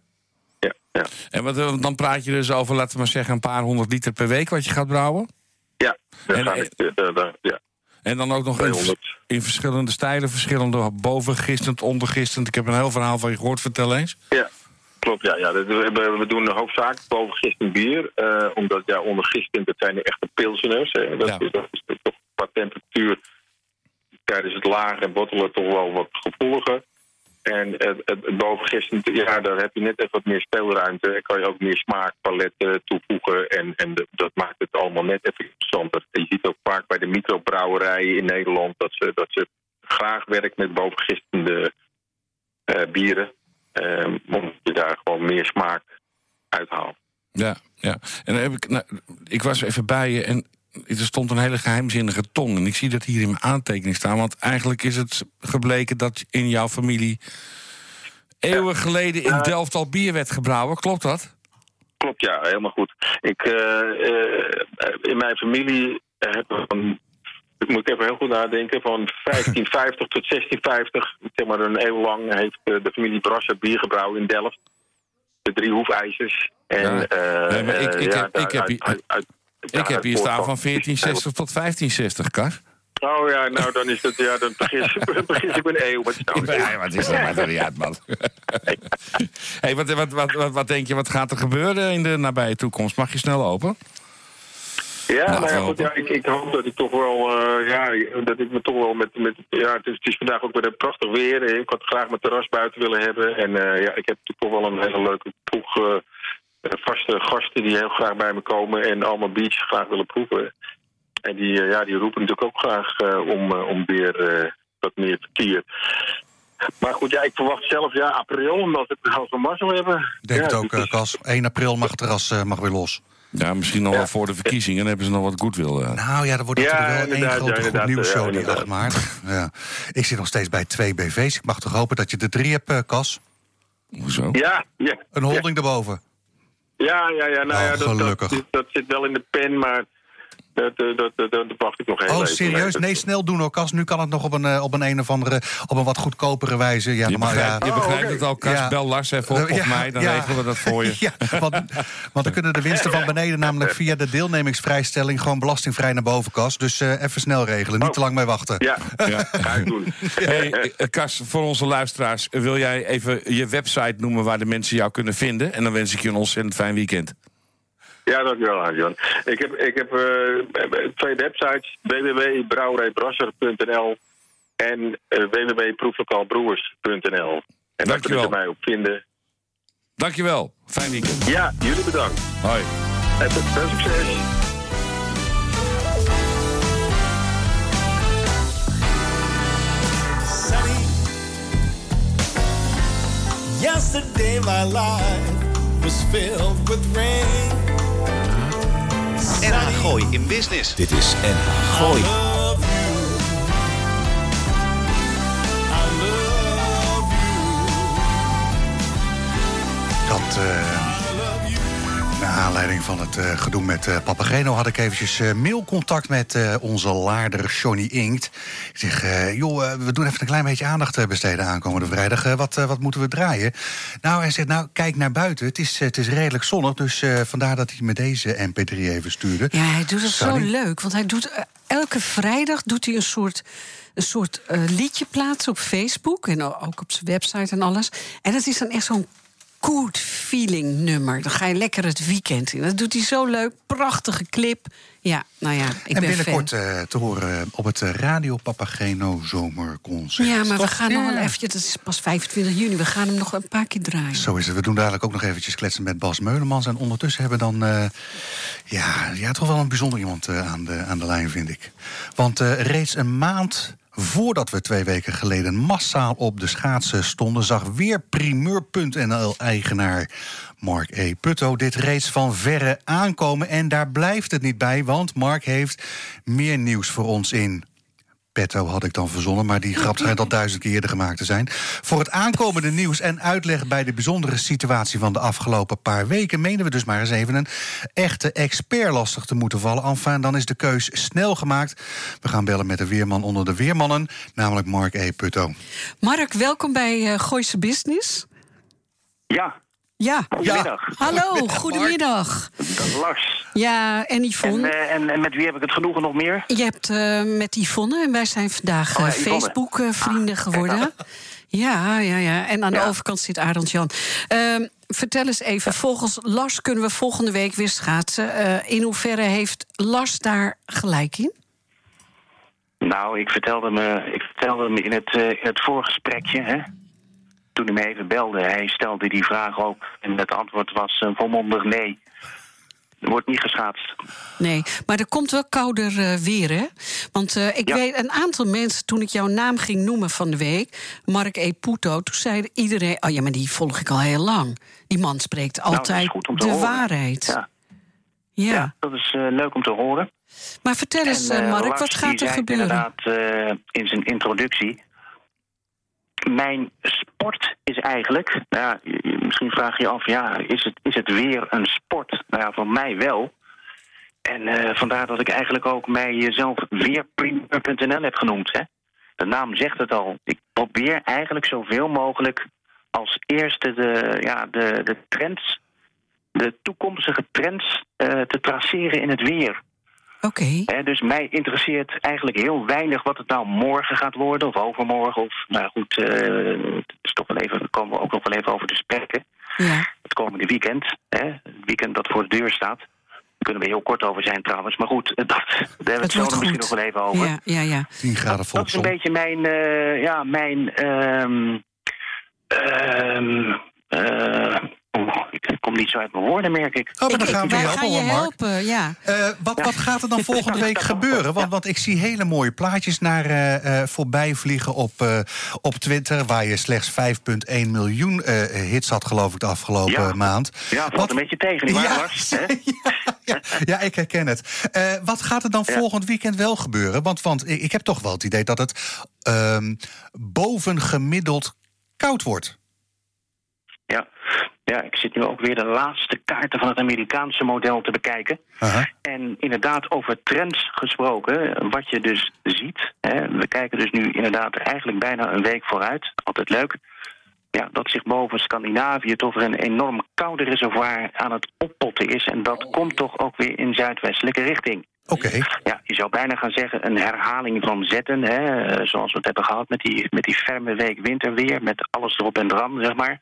Ja, ja. En wat, dan praat je dus over, laten we maar zeggen, een paar honderd liter per week wat je gaat brouwen? Ja, en, ga ik, uh, uh, ja. En dan ook nog in, in, verschillende stijlen, verschillende bovengistend, ondergistend. Ik heb een heel verhaal van je gehoord, vertel eens. Ja, Klopt, ja. ja. We, doen hoofdzakelijk bovengistend bier. Uh, omdat ja, ondergistend, dat zijn de echte pilseners. Hè. Dat, ja. is, dat is toch qua temperatuur tijdens het lagen en bottelen toch wel wat gevoeliger. En het, het, ja, daar heb je net even wat meer speelruimte. En kan je ook meer smaakpaletten toevoegen. En, en dat maakt het allemaal net even interessanter. Je ziet ook vaak bij de microbrouwerijen in Nederland... dat ze, dat ze graag werken met bovengistende uh, bieren. Um, omdat je daar gewoon meer smaak uithaalt. Ja, ja. En dan heb ik, nou, ik was even bij je en er stond een hele geheimzinnige tong. En ik zie dat hier in mijn aantekening staan. Want eigenlijk is het gebleken dat in jouw familie... eeuwen geleden in Delft al bier werd gebrouwen. Klopt dat? Klopt, ja. Helemaal goed. Ik, uh, uh, in mijn familie hebben we ik moet even heel goed nadenken. Van 1550 tot 1650, zeg maar een eeuw lang, heeft de familie Brasser bier gebrouwen in Delft. De drie hoefijzers. En, ja. Uh, nee, maar ik, ik, heb, ik heb uit, ik heb hier staan van 1460 tot 1560, Kar. Oh ja, nou dan is het, ja, dan begis, begis ik een eeuw. Wat is nou ja, wat is dat maar niet uit, man. hey, wat, wat, wat, wat, denk je, wat gaat er gebeuren in de nabije toekomst? Mag je snel open? Ja, nou, nou ja, goed, ja ik, ik, hoop dat ik toch wel, uh, ja, dat ik me toch wel met, met ja, het is, het is vandaag ook weer een prachtig weer. Ik had graag mijn terras buiten willen hebben. En uh, ja, ik heb toch wel een hele leuke ploeg uh, vaste gasten die heel graag bij me komen en allemaal beach graag willen proeven. En die, ja, die roepen natuurlijk ook graag om, om weer wat meer vertier. Maar goed, ja, ik verwacht zelf ja, april, omdat we het van mazzel hebben. Denk ja, het ook, dus... Cas. 1 april mag het terras mag weer los. Ja, misschien nog wel voor de verkiezingen. Dan hebben ze nog wat goodwill. Uh. Nou ja, er wordt Ja, natuurlijk wel één grote ja, goed nieuwsshow ja, die inderdaad. 8 maart. Ja. Ik zit nog steeds bij twee BV's. Ik mag toch hopen dat je er drie hebt, eh, Cas? Hoezo? Ja, ja. Een holding erboven. Ja, ja, ja. Nou Oh, ja, dat. Dat, dat zit wel in de pen, maar dat, dat, dat, dat, dat wacht ik nog Oh, even. serieus? dat- Nee, snel doen hoor, Cas. Nu kan het nog op een, eh, op een, een of andere, op een wat goedkopere wijze. Ja, Je normaal, begrijpt, ja. je begrijpt Oh, het al, Kas. Ja. Bel Lars even op, Ja, mij, dan ja. regelen we dat voor je. Ja, want, want dan kunnen de winsten van beneden namelijk via de deelnemingsvrijstelling gewoon belastingvrij naar boven, Cas. Dus eh, even snel regelen, niet Oh. te lang mee wachten. Ja, Ja. ga ik doen. Hey, eh, Kas, voor onze luisteraars, wil jij even je website noemen waar de mensen jou kunnen vinden? En dan wens ik je een ontzettend fijn weekend. Ja, dankjewel, Arjan. Ik heb, ik heb eh, twee websites: www.brouwerijbrasser.nl en www.proeflokaalbroers.nl. En daar kunnen ze mij op vinden. Dankjewel. Fijn weekend. Ja, jullie bedankt. Hoi. En veel succes. Yesterday my life was filled with rain. NH Gooi in Business. Dit is NH Gooi. I love naar aanleiding van het eh, gedoe met eh Papageno... had ik eventjes eh, mailcontact met onze laarder Johnny Inkt. Ik zeg, joh, we doen even een klein beetje aandacht besteden aankomende vrijdag. Wat, wat moeten we draaien? Nou, hij zegt, nou, kijk naar buiten. Het is, het is redelijk zonnig, dus vandaar dat hij me deze mp3 even stuurde. Ja, hij doet het zo leuk. Want hij doet elke vrijdag doet hij een soort, een soort liedje plaatsen op Facebook. En ook op zijn website en alles. En dat is dan echt zo'n good feeling nummer. Dan ga je lekker het weekend in. Dat doet hij zo leuk. Prachtige clip. Ja, nou ja, ik en ben binnenkort eh, te horen op het eh, Radio Papageno Zomerconcert. Ja, maar we gaan nog wel eventjes... Het is pas 25 juni. We gaan hem nog een paar keer draaien. Zo is het. We doen dadelijk ook nog eventjes kletsen met Bas Meulemans. En ondertussen hebben we dan eh, ja, ja, toch wel een bijzonder iemand eh, aan, de, aan de lijn, vind ik. Want eh, reeds een maand voordat we twee weken geleden massaal op de schaatsen stonden... zag weer primeur.nl-eigenaar Mark E. Putto dit reeds van verre aankomen. En daar blijft het niet bij, want Mark heeft meer nieuws voor ons in petto had ik dan verzonnen, maar die grap schijnt al duizend keer eerder gemaakt te zijn. Voor het aankomende nieuws en uitleg bij de bijzondere situatie van de afgelopen paar weken, menen we dus maar eens even een echte expert lastig te moeten vallen. Enfin, dan is de keus snel gemaakt. We gaan bellen met de weerman onder de weermannen, namelijk Mark E. Putto. Mark, welkom bij eh Gooise Business. Ja, Ja. goedemiddag. Hallo, goedemiddag. Dat Lars. Ja, en En, Yvonne. eh, en, en met wie heb ik het genoegen nog meer? Je hebt eh, met Yvonne en wij zijn vandaag Oh ja, eh. Facebook-vrienden Ah, geworden. Ja, ja, ja. En aan de overkant zit Arend Jan. Ehm, vertel eens even, volgens Lars kunnen we volgende week weer schaatsen. In hoeverre heeft Lars daar gelijk in? Nou, ik vertelde me, ik vertelde me in, het, in het voorgesprekje, hè, toen hij me even belde, hij stelde die vraag ook. En het antwoord was een volmondig nee. Er wordt niet geschaatst. Nee, maar er komt wel kouder eh, weer, hè? Want eh, ik Ja. weet een aantal mensen, toen ik jouw naam ging noemen van de week... Mark E. Puto, toen zei iedereen... oh ja, maar die volg ik al heel lang. Die man spreekt Nou, altijd de horen. waarheid. Ja, Ja. ja. dat is eh, leuk om te horen. Maar vertel eens, En, eh, eh, Mark, Lars, wat gaat er gebeuren? inderdaad eh, in zijn introductie. Mijn sport is eigenlijk... Nou ja, misschien vraag je je af, ja, is het, is het weer een sport? Nou ja, voor mij wel. En eh, vandaar dat ik eigenlijk ook mijzelf weerpremier.nl heb genoemd. Hè? De naam zegt het al. Ik probeer eigenlijk zoveel mogelijk als eerste de, ja, de, de trends... de toekomstige trends eh, te traceren in het weer. Oké. Hè, dus mij interesseert eigenlijk heel weinig wat het nou morgen gaat worden of overmorgen. Of, nou goed, eh, toch wel even, daar komen we ook nog wel even over te spreken. Ja. Het komende weekend, hè, het weekend dat voor de deur staat. Daar kunnen we heel kort over zijn trouwens. Maar goed, dat, daar hebben we het zo misschien goed. nog wel even over. Ja, ja, ja. 10 graden vol Dat is een beetje mijn, eh, ja, mijn, ehm, ehm, eh, Oh, ik kom niet zo uit mijn woorden, merk ik. Oh, maar dan gaan we je helpen, hoor, Mark. helpen, ja. Eh, wat, wat gaat er dan volgende week gebeuren? Want, want ik zie hele mooie plaatjes naar eh, eh, voorbij vliegen op, eh, op Twitter... waar je slechts 5,1 miljoen eh, hits had, geloof ik, de afgelopen Ja. maand. Ja, valt Wat- een beetje tegen, waar, Ja, Lars? Ja, ja, ik herken het. Eh, wat gaat er dan Ja. volgend weekend wel gebeuren? Want, want ik ik heb toch wel het idee dat het ehm, bovengemiddeld koud wordt. Ja. Ja, ik zit nu ook weer de laatste kaarten van het Amerikaanse model te bekijken. En inderdaad, over trends gesproken, wat je dus ziet. Hè, we kijken dus nu inderdaad eigenlijk bijna een week vooruit. Altijd leuk. Ja, dat zich boven Scandinavië toch weer een enorm koude reservoir aan het oppotten is. En dat komt toch ook weer in zuidwestelijke richting. Oké. Ja, je zou bijna gaan zeggen een herhaling van zetten. Hè, eh, zoals we het hebben gehad met die, met die ferme week winterweer. Met alles erop en dran, zeg maar.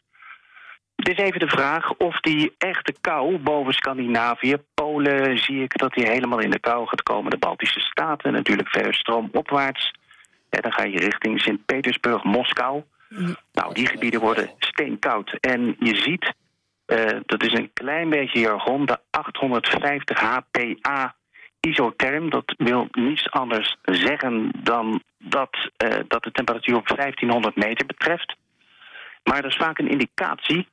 Het is even de vraag of die echte kou boven Scandinavië... Polen zie ik dat die helemaal in de kou gaat komen. De Baltische Staten natuurlijk verder stroomopwaarts. Ja, dan ga je richting Sint-Petersburg, Moskou. Nou, die gebieden worden steenkoud. En je ziet, eh, dat is een klein beetje jargon... de 850 HPA isotherm. Dat wil niets anders zeggen dan dat, eh, dat de temperatuur op 1500 meter betreft. Maar dat is vaak een indicatie.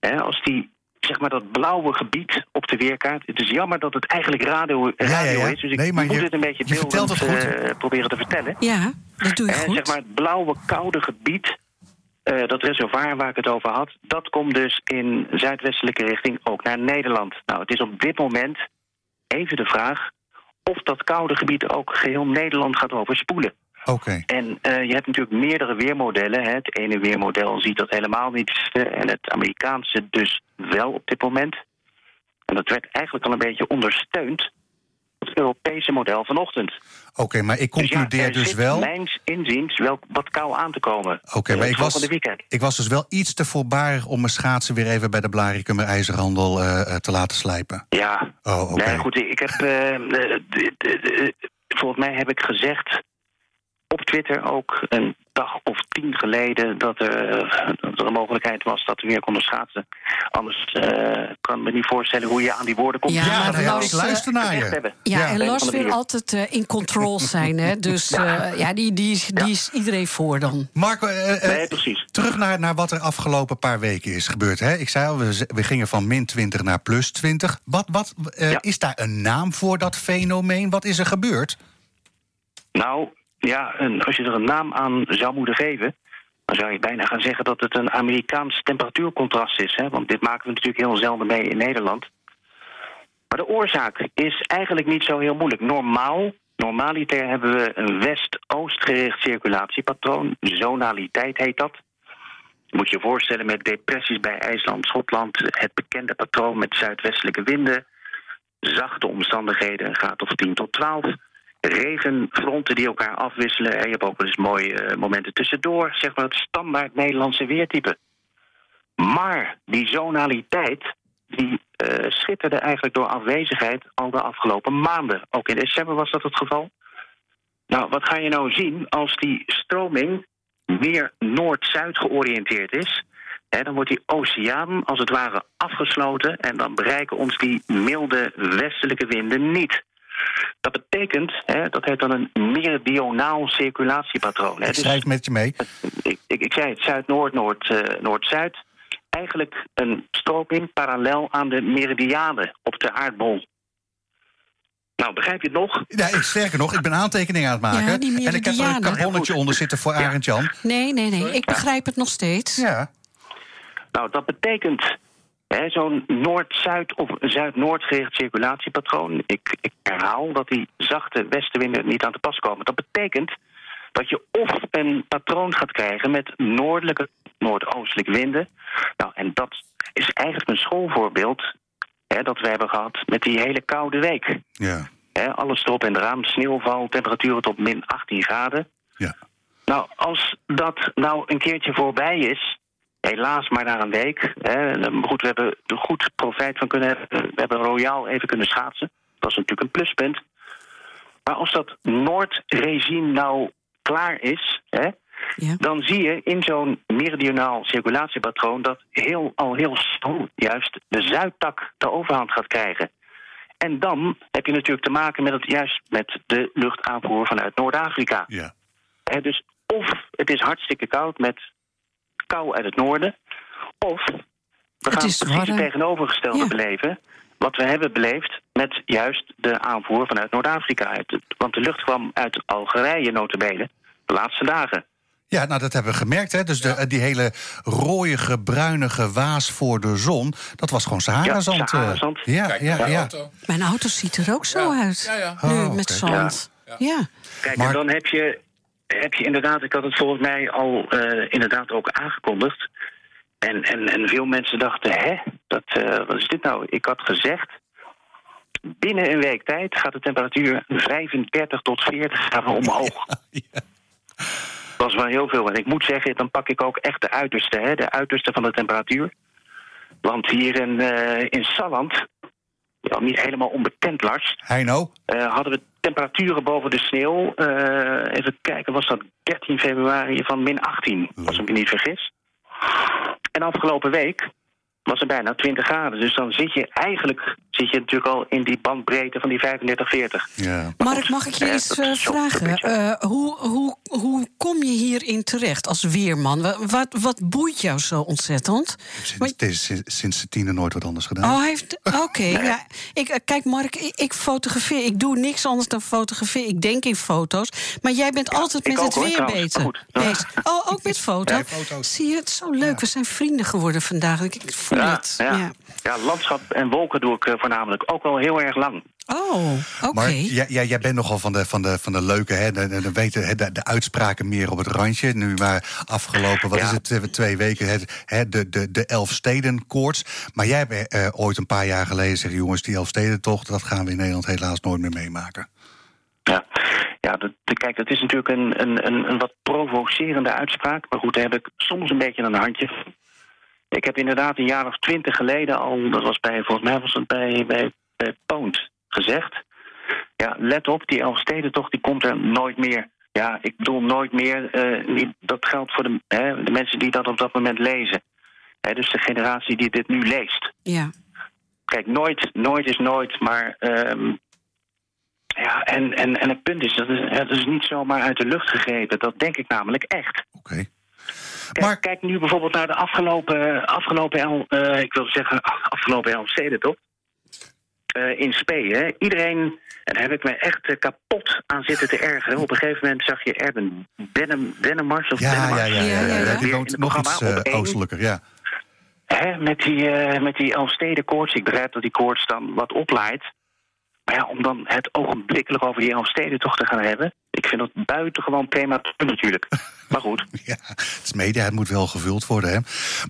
Hè, als die, zeg maar, dat blauwe gebied op de weerkaart. Het is jammer dat het eigenlijk radio, radio ja. is. Dus ik Nee, maar moet je- het een beetje beeldend het goed. eh, proberen te vertellen. Ja, dat doe je goed. zeg maar het blauwe, koude gebied, eh, dat reservoir waar ik het over had, dat komt dus in zuidwestelijke richting ook naar Nederland. Nou, het is op dit moment even de vraag of dat koude gebied ook geheel Nederland gaat overspoelen. Oké. En eh, je hebt natuurlijk meerdere weermodellen. Hè. Het ene weermodel ziet dat helemaal niet. en het Amerikaanse dus wel op dit moment. En dat werd eigenlijk al een beetje ondersteund. Het Europese model vanochtend. Oké, maar ik Dus ja, concludeer er dus zit wel... mijns inziens wel wat kou aan te komen. Oké, maar ik was, ik was dus wel iets te voorbarig om mijn schaatsen weer even bij de Blarikum IJzerhandel eh, eh, te laten slijpen. Ja. Oh, oké. Nee, goed, ik heb... volgens mij heb ik gezegd op Twitter ook een dag of tien geleden... dat er, eh, dat er een mogelijkheid was dat we weer konden schaatsen. Anders eh, kan ik me niet voorstellen hoe je aan die woorden komt. Ja, Ja, maar ja, Lars, ik luister naar je. Ja, Ja. en Lars wil altijd eh, in control zijn, hè? Dus eh, ja, die, die, is, die is iedereen voor dan. Marco, eh, eh, Nee, precies. terug naar, naar wat er afgelopen paar weken is gebeurd. Hè? Ik zei al, we, gingen van min 20 naar plus 20. Wat, wat, eh, Ja. Is daar een naam voor dat fenomeen? Wat is er gebeurd? Nou, ja, en als je er een naam aan zou moeten geven... dan zou je bijna gaan zeggen dat het een Amerikaans temperatuurcontrast is. Hè? Want dit maken we natuurlijk heel zelden mee in Nederland. Maar de oorzaak is eigenlijk niet zo heel moeilijk. Normaal, normaliter hebben we een west-oost gericht circulatiepatroon. Zonaliteit heet dat. Moet je voorstellen met depressies bij IJsland, Schotland... het bekende patroon met zuidwestelijke winden... zachte omstandigheden, een graad of 10 tot 12 regenfronten die elkaar afwisselen. En je hebt ook wel eens mooie eh, momenten tussendoor. Zeg maar het standaard Nederlandse weertype. Maar die zonaliteit, die eh, schitterde eigenlijk door afwezigheid al de afgelopen maanden. Ook in december was dat het geval. Nou, wat ga je nou zien als die stroming meer noord-zuid georiënteerd is? Hè, dan wordt die oceaan als het ware afgesloten en dan bereiken ons die milde westelijke winden niet. Dat betekent, hè, dat heet dan een meridionaal circulatiepatroon. Hè. Ik Dus schrijf met je mee. ik, ik, ik zei het, zuid-noord, noord, eh, noord-zuid. Eigenlijk een stroming parallel aan de meridianen op de aardbol. Nou, begrijp je het nog? Ja, ik, sterker nog, ik ben aantekeningen aan het maken. Ja, die en ik heb er een carbonnetje onder zitten voor Arend Jan. Nee, nee, nee, ik begrijp het nog steeds. Ja. Nou, dat betekent zo'n noord-zuid of zuid-noord gericht circulatiepatroon. Ik, ik herhaal dat die zachte westenwinden niet aan te pas komen. Dat betekent dat je of een patroon gaat krijgen met noordelijke, noordoostelijke winden. Nou, en dat is eigenlijk een schoolvoorbeeld hè, dat we hebben gehad met die hele koude week. Ja. Hè, alles erop en eraan, sneeuwval, temperaturen tot min 18 graden. Ja. Nou, als dat nou een keertje voorbij is, helaas maar na een week. Hè, en, goed, we hebben er goed profijt van kunnen hebben. We hebben royaal even kunnen schaatsen. Dat is natuurlijk een pluspunt. Maar als dat Noordregime nou klaar is, hè, Ja. dan zie je in zo'n meridionaal circulatiepatroon dat heel, al heel snel juist de zuidtak de overhand gaat krijgen. En dan heb je natuurlijk te maken met het, juist met de luchtaanvoer vanuit Noord-Afrika. Ja. Hè, dus of het is hartstikke koud met kou uit het noorden, of we Het gaan is precies het tegenovergestelde Ja. beleven. Wat we hebben beleefd met juist de aanvoer vanuit Noord-Afrika. Want de lucht kwam uit Algerije notabene de laatste dagen. Ja, nou dat hebben we gemerkt. Hè? Dus de, eh, die hele rooiige, bruinige waas voor de zon... dat was gewoon Sahara-zand. Ja, eh. Sahara-zand. Ja, Kijk, ja, mijn ja. auto. Mijn auto ziet er ook zo Ja. uit. Ja, ja. Nu Oh, met zand. Ja. Kijk, Maar- en dan heb je, heb je inderdaad, ik had het volgens mij al eh, inderdaad ook aangekondigd. En, en, en veel mensen dachten, hè, dat, eh, wat is dit nou? Ik had gezegd, binnen een week tijd gaat de temperatuur 35 tot 40 graden omhoog. Dat is wel heel veel. En ik moet zeggen, dan pak ik ook echt de uiterste, hè, de uiterste van de temperatuur. Want hier in, eh, in Salland, wel niet helemaal onbekend Lars, Heino? eh, hadden we temperaturen boven de sneeuw. eh, even kijken, was dat 13 februari van min 18, als ik me niet vergis. En afgelopen week was er bijna 20 graden. Dus dan zit je eigenlijk zit je natuurlijk al in die bandbreedte van die 35, 40. Ja. Mark, mag ik je eens eh, vragen? Eh, hoe, hoe, hoe kom je hierin terecht als weerman? Wa- Wat, wat boeit jou zo ontzettend? Sinds, de tiende nooit wat anders gedaan. Oh, heeft. Oké, ja. Ik, eh, kijk, Mark, ik, fotografeer. Ik doe niks anders dan fotograferen. Ik denk in foto's. Maar jij bent altijd met ook, het hoor, weer bezig. Oh, ook met. Ja, foto's. Zie je, het is zo leuk. We zijn vrienden geworden vandaag. Ik, voel Ja, het. ja. Ja. Ja, landschap en wolken doe ik voornamelijk ook al heel erg lang. Oh, oké. Maar jij, jij, jij bent nogal van de, van de, van de leuke, hè, de, de, de, de, de uitspraken meer op het randje. Nu maar afgelopen, wat Ja. is het, twee- twee weken, het, hè, de, de, de Elfstedenkoorts. Maar jij hebt eh, ooit een paar jaar geleden gezegd... jongens, die Elfstedentocht, dat gaan we in Nederland helaas nooit meer meemaken. Ja, ja dat, de- kijk, dat is natuurlijk een, een, een, een wat provocerende uitspraak. Maar goed, daar heb ik soms een beetje een handje. Ik heb inderdaad een jaar of twintig geleden al, dat was bij, volgens mij was het bij, bij, bij Poont gezegd. Ja, let op, die Elfstedentocht die komt er nooit meer. Ja, ik bedoel nooit meer. eh, niet, dat geldt voor de, hè, de mensen die dat op dat moment lezen. Hè, dus de generatie die dit nu leest. Ja. Kijk, nooit, nooit is nooit, maar. ehm, ja, en, en, en het punt is, dat is, het is niet zomaar uit de lucht gegrepen. Dat denk ik namelijk echt. Oké. Kijk, Maar- kijk nu bijvoorbeeld naar de afgelopen, afgelopen el, eh, ik wil zeggen, afgelopen toch? Eh, in Spee, hè? Iedereen, en daar heb ik me echt eh, kapot aan zitten te ergeren. Op een gegeven moment zag je Erben Bennemars of Ja, ja, ja, ja, Ja, ja, ja. Die woont nog iets oostelijker, ja. Hè, met die, eh met die Elfstedenkoorts. Ik begrijp dat die koorts dan wat oplaait. Maar ja, om dan het ogenblikkelijk over die Elfsteden toch te gaan hebben... ik vind dat buitengewoon prematuur natuurlijk. Goed. Ja, het is media, het moet wel gevuld worden. Hè?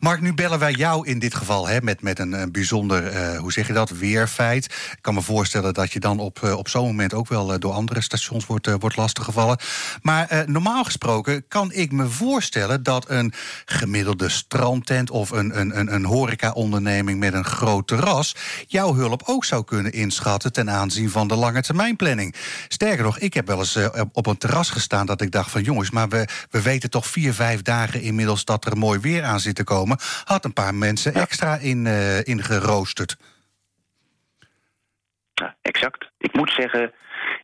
Mark, nu bellen wij jou in dit geval hè, met, met een, een bijzonder, eh, hoe zeg je dat, weerfeit. Ik kan me voorstellen dat je dan op, eh, op zo'n moment ook wel eh, door andere stations wordt, wordt lastiggevallen. Maar normaal gesproken kan ik me voorstellen dat een gemiddelde strandtent of een, een, een, een horeca-onderneming met een groot terras jouw hulp ook zou kunnen inschatten ten aanzien van de lange termijnplanning. Sterker nog, ik heb wel eens op een terras gestaan dat ik dacht van jongens, maar we, we weten toch vier, vijf dagen inmiddels dat er mooi weer aan zit te komen. Had een paar mensen extra in, eh in geroosterd. Ja, exact. Ik moet zeggen,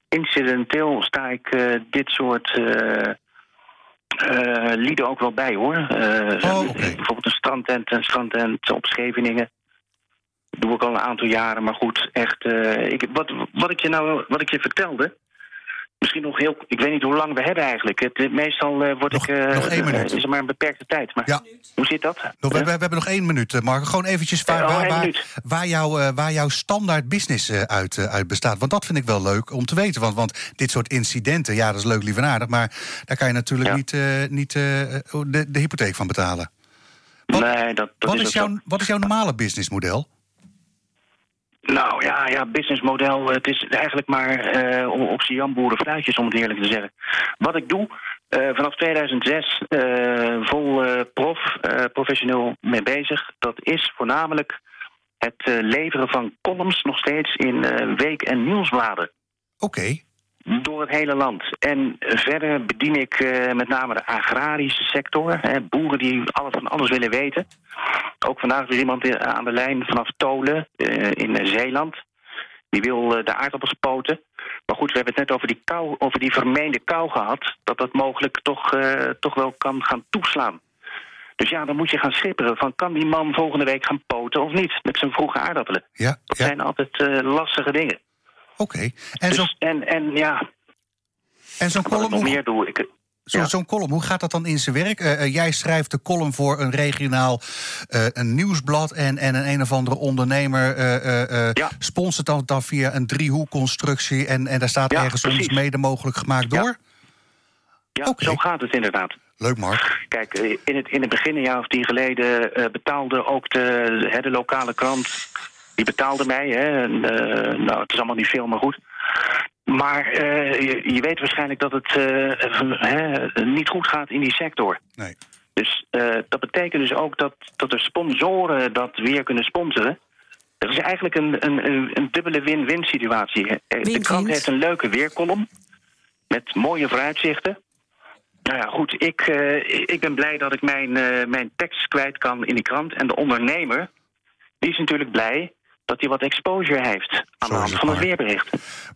incidenteel sta ik eh, dit soort eh, lieden ook wel bij hoor. Oh. Bijvoorbeeld een strandtent, een strandtent op Scheveningen. Doe ik al een aantal jaren, maar goed, echt. ik, wat, wat, ik je nou, wat ik je vertelde. Misschien nog heel. Ik weet niet hoe lang we hebben eigenlijk. Het, eh, meestal eh, word Nog- ik. eh, nog één minuut. is er maar een beperkte tijd. Maar Ja. hoe zit dat? Nog, we, we, hebben nog één minuut, Mark. Gewoon eventjes waar, oh, waar, waar, waar, jouw, waar jouw standaard business uit, uit bestaat. Want dat vind ik wel leuk om te weten. Want, want dit soort incidenten, ja, dat is leuk, lief en aardig. Maar daar kan je natuurlijk Ja. niet, niet de, de hypotheek van betalen. Wat- nee, dat, dat Wat is is, jouw, wat is jouw normale businessmodel? Nou ja, ja, businessmodel. Het is eigenlijk maar eh op, z'n jamboeren fluitjes, om het eerlijk te zeggen. Wat ik doe, eh, vanaf 2006 eh, vol prof, professioneel mee bezig. Dat is voornamelijk het leveren van columns nog steeds in week- en nieuwsbladen. Oké. Door het hele land. En verder bedien ik eh, met name de agrarische sector. Hè, boeren die alles van alles willen weten. Ook vandaag is iemand eh, aan de lijn vanaf Tolen eh, in Zeeland. Die wil de aardappels poten. Maar goed, we hebben het net over die, kou, over die vermeende kou gehad. Dat dat mogelijk toch, toch wel kan gaan toeslaan. Dus ja, dan moet je gaan schipperen van kan die man volgende week gaan poten of niet met zijn vroege aardappelen. Ja, Dat ja. zijn altijd lastige dingen. Oké. En Dus- zo'n en, en ja, en zo'n column, nog hoe- meer doe. Ik, zo- ja. zo'n column, hoe gaat dat dan in zijn werk? Eh, eh, jij schrijft de column voor een regionaal eh, een nieuwsblad... en, en een een of andere ondernemer Ja. sponsort dan, dan via een driehoekconstructie... en, en daar staat Ja, ergens precies. ons mede mogelijk gemaakt door? ja, Oké. zo gaat het inderdaad. Leuk, Mark. Kijk, in het, in het begin, een jaar of tien geleden, betaalde ook de, de lokale krant. Die betaalde mij. Hè, en, eh, nou, het is allemaal niet veel, maar goed. Maar eh, je, je weet waarschijnlijk dat het eh, hè, niet goed gaat in die sector. Nee. Dus eh, dat betekent dus ook dat, dat de sponsoren dat weer kunnen sponsoren. Dat is eigenlijk een, een, een, een dubbele win-win situatie. De krant heeft een leuke weerkolom met mooie vooruitzichten. Nou ja, goed, ik, eh, ik ben blij dat ik mijn, eh, mijn tekst kwijt kan in die krant. En de ondernemer, die is natuurlijk blij dat hij wat exposure heeft aan Zo de hand het van het maar. weerbericht.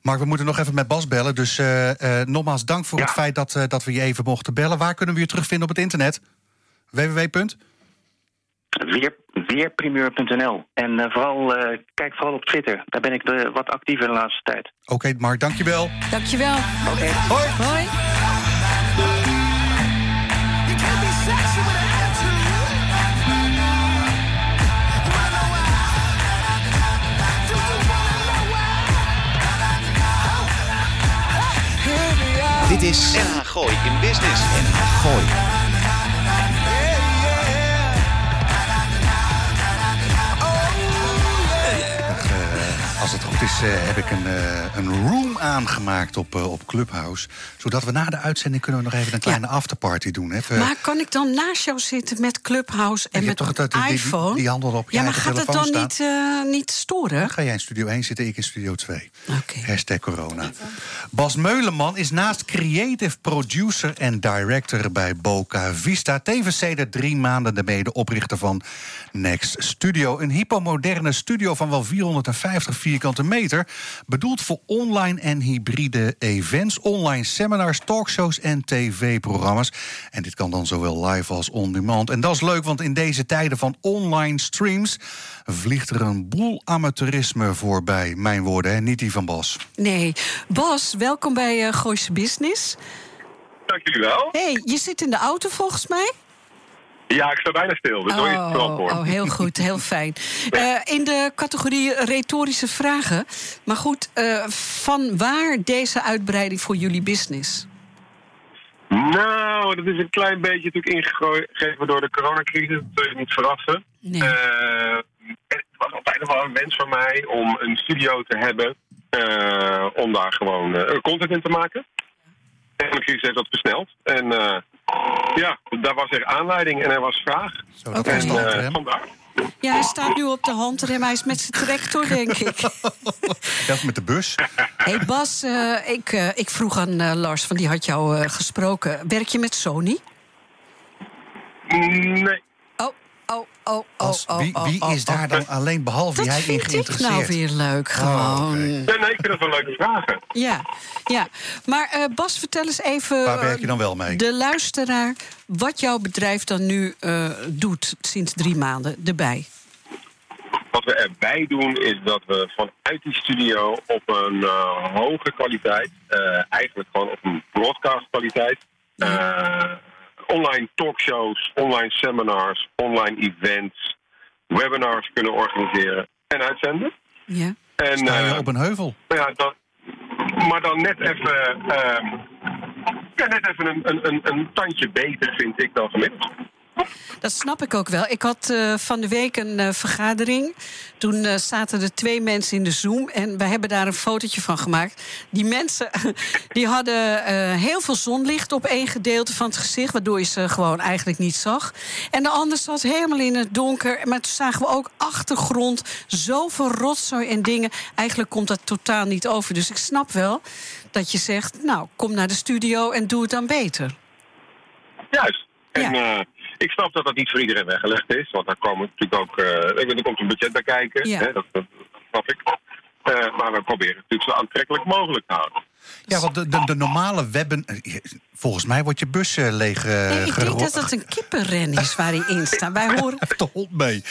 Mark, we moeten nog even met Bas bellen. Dus eh, eh, nogmaals dank voor Ja. het feit dat, eh, dat we je even mochten bellen. Waar kunnen we je terugvinden op het internet? www. Weer, weerprimeur.nl. En vooral, eh, kijk vooral op Twitter. Daar ben ik de, wat actiever de laatste tijd. Oké, Mark, dankjewel. Dankjewel. Oké. Hoi. Hoi. Dit is NH Gooi in Business. NH Gooi. Als het goed is, eh, heb ik een, eh, een room aangemaakt op, eh, op Clubhouse. Zodat we na de uitzending kunnen we nog even een kleine afterparty doen. Even, Maar kan ik dan naast jou zitten met Clubhouse en je met hebt toch het- die- die- iPhone? die handel op je Ja, maar gaat het dan niet, niet storen? Dan ga jij in studio 1 zitten, ik in studio 2. Oké. Hashtag corona. Bas Meuleman is naast creative producer en director bij Boca Vista... tevens sedert drie maanden de medeoprichter van Next Studio. Een hypomoderne studio van wel 450 vierkante meter... bedoeld voor online en hybride events, online seminars, talkshows en tv-programma's. En dit kan dan zowel live als on-demand. En dat is leuk, want in deze tijden van online streams... vliegt er een boel amateurisme voorbij. Mijn woorden, hè? niet die van Bas. Nee. Bas, welkom bij eh Gooise Business. Dank jullie wel. hey, je zit in de auto volgens mij? Ja, ik sta bijna stil, dus hoor je het verantwoord. oh, heel goed, heel fijn. Eh, in de categorie retorische vragen. Maar goed, eh, van waar deze uitbreiding voor jullie business? Nou, dat is een klein beetje natuurlijk ingegeven door de coronacrisis. Dat zul je niet verrassen. Nee. Eh, het was altijd nog wel een wens van mij om een studio te hebben. om daar gewoon content in te maken. En de crisis heeft dat versneld. En ja, daar was er aanleiding en er was vraag. Zo, dat Oké. En eh, vandaar. Ja, hij staat nu op de handrem. Hij is met zijn tractor, denk ik. Ja, of met de bus. hey Bas, eh, ik, eh, ik vroeg aan Lars, want die had jou eh, gesproken. Werk je met Sony? Nee. Oh, oh, oh, oh, oh, wie oh, wie oh, is oh. daar dan alleen behalve Dat jij in vind ik geïnteresseerd? nou weer leuk, gewoon. oké. Nee, nee, ik vind dat wel leuke vragen. Ja, ja. Maar eh, Bas, vertel eens even... Waar eh, werk je dan wel mee? De luisteraar, wat jouw bedrijf dan nu eh, doet sinds drie maanden erbij. Wat we erbij doen is dat we vanuit die studio op een eh, hoge kwaliteit, eh, eigenlijk gewoon op een broadcast kwaliteit, eh, online talkshows, online seminars, online events, webinars kunnen organiseren en uitzenden. Ja. En, Sta je eh, op een heuvel? maar ja, dan, maar dan net even, ehm, ja, net even een, een, een, een tandje beter, vind ik dan gemiddeld. Dat snap ik ook wel. Ik had uh, van de week een uh, vergadering. Toen uh, zaten er twee mensen in de Zoom. En we hebben daar een fotootje van gemaakt. Die mensen die hadden heel veel zonlicht op één gedeelte van het gezicht. Waardoor je ze gewoon eigenlijk niet zag. En de ander zat helemaal in het donker. Maar toen zagen we ook achtergrond. Zoveel rotzooi en dingen. Eigenlijk komt dat totaal niet over. Dus ik snap wel dat je zegt... nou, kom naar de studio en doe het dan beter. Juist. En ja. Ik snap dat dat niet voor iedereen weggelegd is. Want daar komen natuurlijk ook. Uh, er komt een budget bij kijken. Ja. Hè, dat, dat, snap ik. Uh, maar we proberen het natuurlijk zo aantrekkelijk mogelijk te houden. Ja, want de, de, de normale webben. Volgens mij wordt je bus leeg uh, nee, Ik denk dat het een kippenren is waar hij in staat. Wij horen. De hond mee.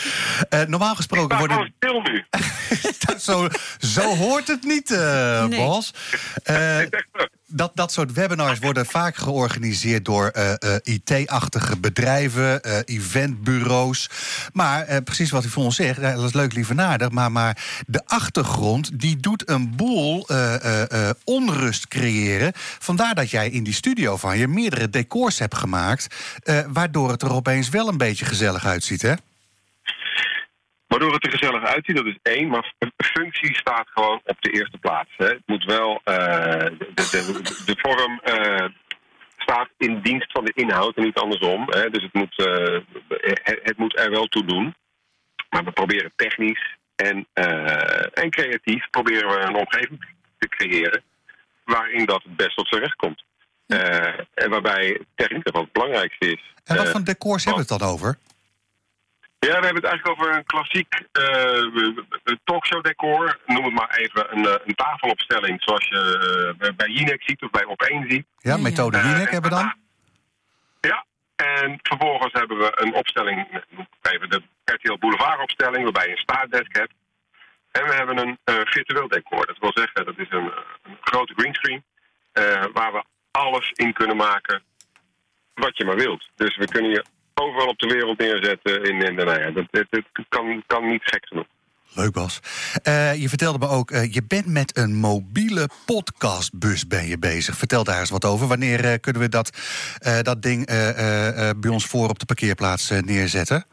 Uh, normaal gesproken ik worden. stil nu. zo, zo hoort het niet, uh, Nee. Bas. Uh, dat, dat soort webinars worden vaak georganiseerd door uh, uh, IT-achtige bedrijven, uh, eventbureaus. Maar precies wat u voor ons zegt, dat is leuk, lieve naardig. Maar, maar de achtergrond die doet een boel onrust creëren. Vandaar dat jij in die studio van je meerdere decors hebt gemaakt. Waardoor het er opeens wel een beetje gezellig uitziet, hè? Waardoor het er gezellig uitziet, dat is één. Maar functie staat gewoon op de eerste plaats. Hè. Het moet wel. Uh, de, de, de, vorm uh, staat in dienst van de inhoud en niet andersom. Hè. Dus het moet, uh, het, het, moet er wel toe doen. Maar we proberen technisch en, en creatief proberen we een omgeving te creëren. waarin dat het best tot zijn recht komt. en waarbij techniek het belangrijkste is. En wat voor decors hebben we het dan over? Ja, we hebben het eigenlijk over een klassiek uh, talkshow decor. Noem het maar even een, een tafelopstelling zoals je uh, bij Jinek ziet of bij Op1 ziet. Ja, methode Jinek hebben we dan. Ja, en vervolgens hebben we een opstelling, even de RTL Boulevard opstelling, waarbij je een staartdesk hebt. En we hebben een uh, virtueel decor. Dat wil zeggen, dat is een, een grote greenscreen waar we alles in kunnen maken wat je maar wilt. Dus we kunnen je overal op de wereld neerzetten. In, in, nou ja, dat, het kan, kan niet gek genoeg. Leuk Bas. Uh, je vertelde me ook, uh, je bent met een mobiele podcastbus ben je bezig. Vertel daar eens wat over. Wanneer uh, kunnen we dat, dat ding bij ons voor op de parkeerplaats neerzetten?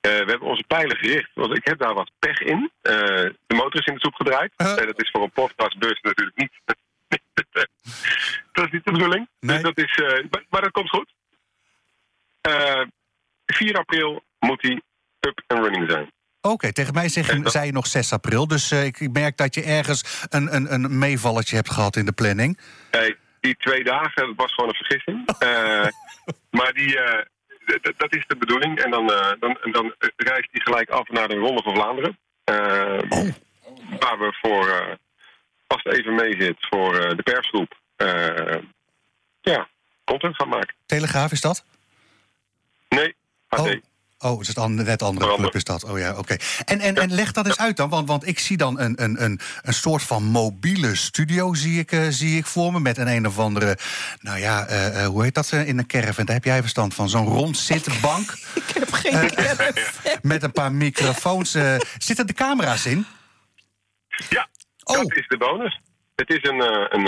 we hebben onze pijlen gericht, want ik heb daar wat pech in. de motor is in de soep gedraaid. dat is voor een podcastbus natuurlijk niet... dat is niet de bedoeling. Nee. Dus dat is, maar, maar dat komt goed. Uh, 4 april moet hij up and running zijn. Oké, okay, tegen mij zeg je, dat... zei je nog 6 april. Dus uh, ik merk dat je ergens een, een, een meevalletje hebt gehad in de planning. Nee, die twee dagen, dat was gewoon een vergissing. uh, maar die, uh, dat is de bedoeling. En dan, dan, dan reist hij gelijk af naar de Ronde van Vlaanderen. Oh. Waar we voor, als het even mee zit, voor de persgroep... ja, content gaan maken. Telegraaf is dat? Oh. Oh, is het een net andere club is dat. Oh ja, oké. Okay. En, en, en leg dat eens uit dan, want, want ik zie dan een, een, een, een soort van mobiele studio zie ik, uh, zie ik voor me... met een een of andere, nou ja, uh, uh, hoe heet dat in een caravan? Daar heb jij verstand van, zo'n rond zittenbank. ik heb geen caravan. met een paar microfoons. zitten de camera's in? Ja, oh. dat is de bonus. Het is een, een,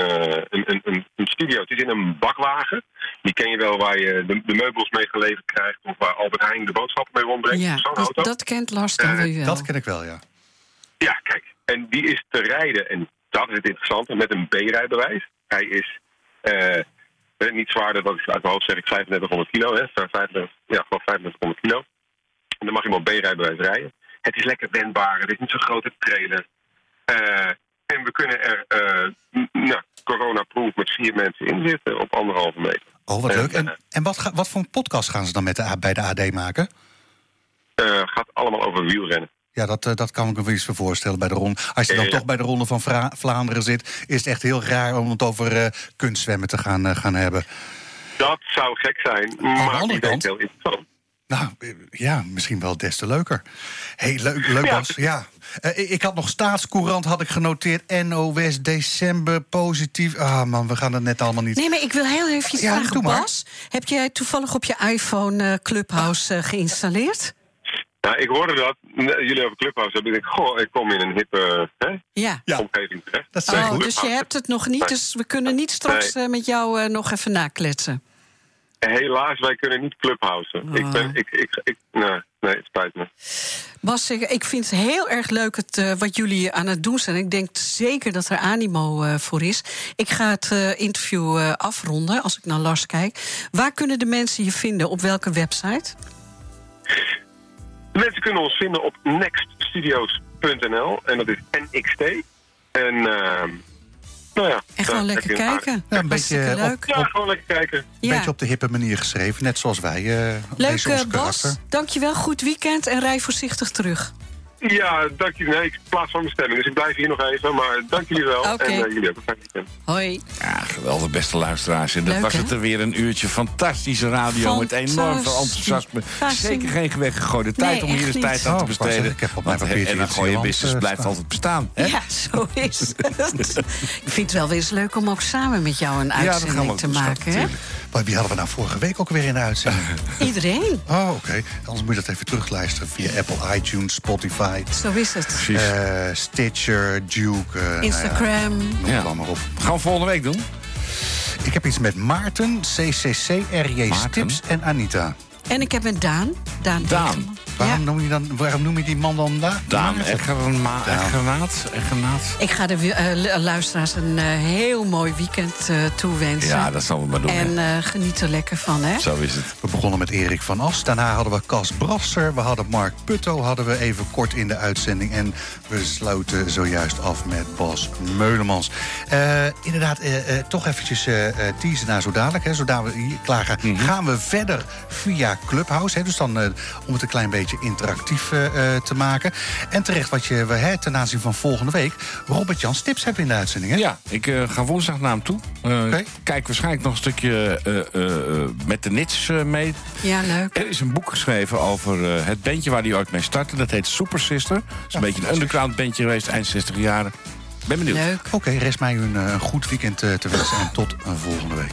een, een, een studio, het is in een bakwagen... Die ken je wel waar je de, de, meubels mee geleverd krijgt... of waar Albert Heijn de boodschappen mee rondbrengt. Ja, Zo'n dat, auto. dat kent Lars dan uh, wel. Dat ken ik wel, ja. Ja, kijk. En die is te rijden, en dat is het interessante, met een B-rijbewijs. Hij is uh, niet zwaarder, dat is uit mijn hoofd zeg ik 3500 kilo. Hè, 35, ja, gewoon 3500 kilo. En dan mag je maar B-rijbewijs rijden. Het is lekker wendbaar, het is niet zo'n grote trailer. Uh, en we kunnen er nou, corona-proof met vier mensen in zitten op anderhalve meter. Oh, wat leuk. En, en wat, ga, wat voor een podcast gaan ze dan met de, bij de AD maken? Uh, gaat allemaal over wielrennen. Ja, dat, uh, dat kan ik me eens voorstellen bij de ronde. Als je dan Ja. toch bij de ronde van Vlaanderen zit... is het echt heel raar om het over uh, kunstzwemmen te gaan, uh, gaan hebben. Dat zou gek zijn, de maar andere die kant- denkt heel interessant. Nou, eh, ja, misschien wel des te leuker. hey, leuk, leuk Ja. Bas. Ja. Eh, ik- ik had nog staatscourant had ik genoteerd. NOS, december, positief. Ah man, we gaan het net allemaal niet... Nee, maar ik wil heel even Ja, vragen, doe maar. Bas. Heb jij toevallig op je iPhone eh, Clubhouse geïnstalleerd? Nou, ik hoorde dat, jullie over Clubhouse hebben. Ik denk, goh, ik kom in een hippe hè, Ja. Ja. omgeving terecht. Dat Oh, dus je hebt het nog niet, dus we kunnen niet straks met jou nog even nakletsen. Helaas, wij kunnen niet clubhousen. Ik ben, ik, ik, ik, nee, nee, het spijt me. Bas, ik ik vind het heel erg leuk het, eh, wat jullie aan het doen zijn. Ik denk zeker dat er animo eh, voor is. Ik ga het eh, interview afronden als ik naar Lars kijk. Waar kunnen de mensen je vinden? Op welke website? De mensen kunnen ons vinden op nextstudios.nl en dat is NXT. En ehm nou ja. En gewoon lekker kijken. Ja, een beetje leuk. Ja, gewoon lekker kijken. Een Ja. beetje op de hippe manier geschreven, net zoals wij. eh Leuk, eh, Bas. karakter. Dankjewel. Goed weekend en rij voorzichtig terug. Ja, dank jullie. Nee, ik plaats van mijn stemming, dus ik blijf hier nog even. Maar dank jullie wel. Oké. En eh, jullie hebben een fijn weekend. Hoi. Ja, geweldig, beste luisteraars. En dat Leuk, was hè? het er weer een uurtje fantastische radio... met enorm veel enthousiasme. Fantastisch. Zeker geen weggegooide tijd Nee, om hier eens tijd aan Oh, te wou besteden. zeggen, ik heb op mijn Want, papiertje En een gooie business anders, blijft altijd bestaan. Hè? Ja, zo is het. ik vind het wel weer eens leuk om ook samen met jou een uitzending te maken. Hè? Maar wie hadden we nou vorige week ook weer in de uitzending? Iedereen. Oh, oké. Anders moet je dat even terugluisteren via Apple, iTunes, Spotify, Zo is het. Precies. eh, Stitcher, Duke. eh, nou ja, Instagram. noem het Ja. allemaal op. Gaan we volgende week doen? Ik heb iets met Maarten, CCC, RJ Maarten? Stips en Anita. En ik heb met Daan. Daan. Daan. Waarom, Ja. noem je dan, waarom noem je die man dan daar? Daan? Egernaat? Ik ga de eh, lu- luisteraars een eh, heel mooi weekend eh, toewensen. Ja, dat zal we maar doen. En eh, geniet er lekker van, hè? Zo is het. We begonnen met Erik van As. Daarna hadden we Cas Brasser. We hadden Mark Putto hadden we even kort in de uitzending. En we sloten zojuist af met Bas Meulemans. Eh, inderdaad, eh, eh, toch eventjes eh eh, teasen naar zo dadelijk. Hè. Zodra we hier klaar gaan, Mhm. gaan we verder via Clubhouse. Hè. Dus dan eh, om het een klein beetje interactief eh, eh, te maken. En terecht wat je we, hè, ten aanzien van volgende week... Robert-Jan Stips hebben in de uitzending. Hè? Ja, ik eh, ga woensdag naar hem toe. Eh, Oké. Kijk waarschijnlijk nog een stukje eh, eh, eh, met de nits eh, mee. Ja, leuk. Er is een boek geschreven over eh, het bandje waar hij ooit mee startte. Dat heet Super Sister. Dat is een beetje een underground bandje geweest, eind 60 jaren. Ben benieuwd. Leuk. Oké, rest mij een, een goed weekend te wensen. En tot een volgende week.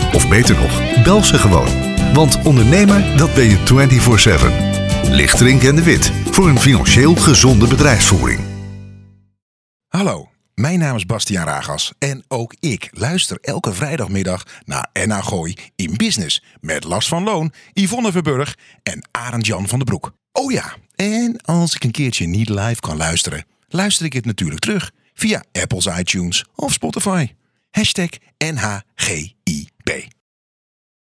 Of beter nog, bel ze gewoon. Want ondernemer, dat ben je 24-7. Lichterink en de Wit, voor een financieel gezonde bedrijfsvoering. Hallo, mijn naam is Bastiaan Ragas en ook ik luister elke vrijdagmiddag naar NH Gooi in Business met Lars van Loon, Yvonne Verburg en Arend Jan van den Broek. Oh ja, en als ik een keertje niet live kan luisteren, luister ik het natuurlijk terug via Apple's iTunes of Spotify. Hashtag Bay.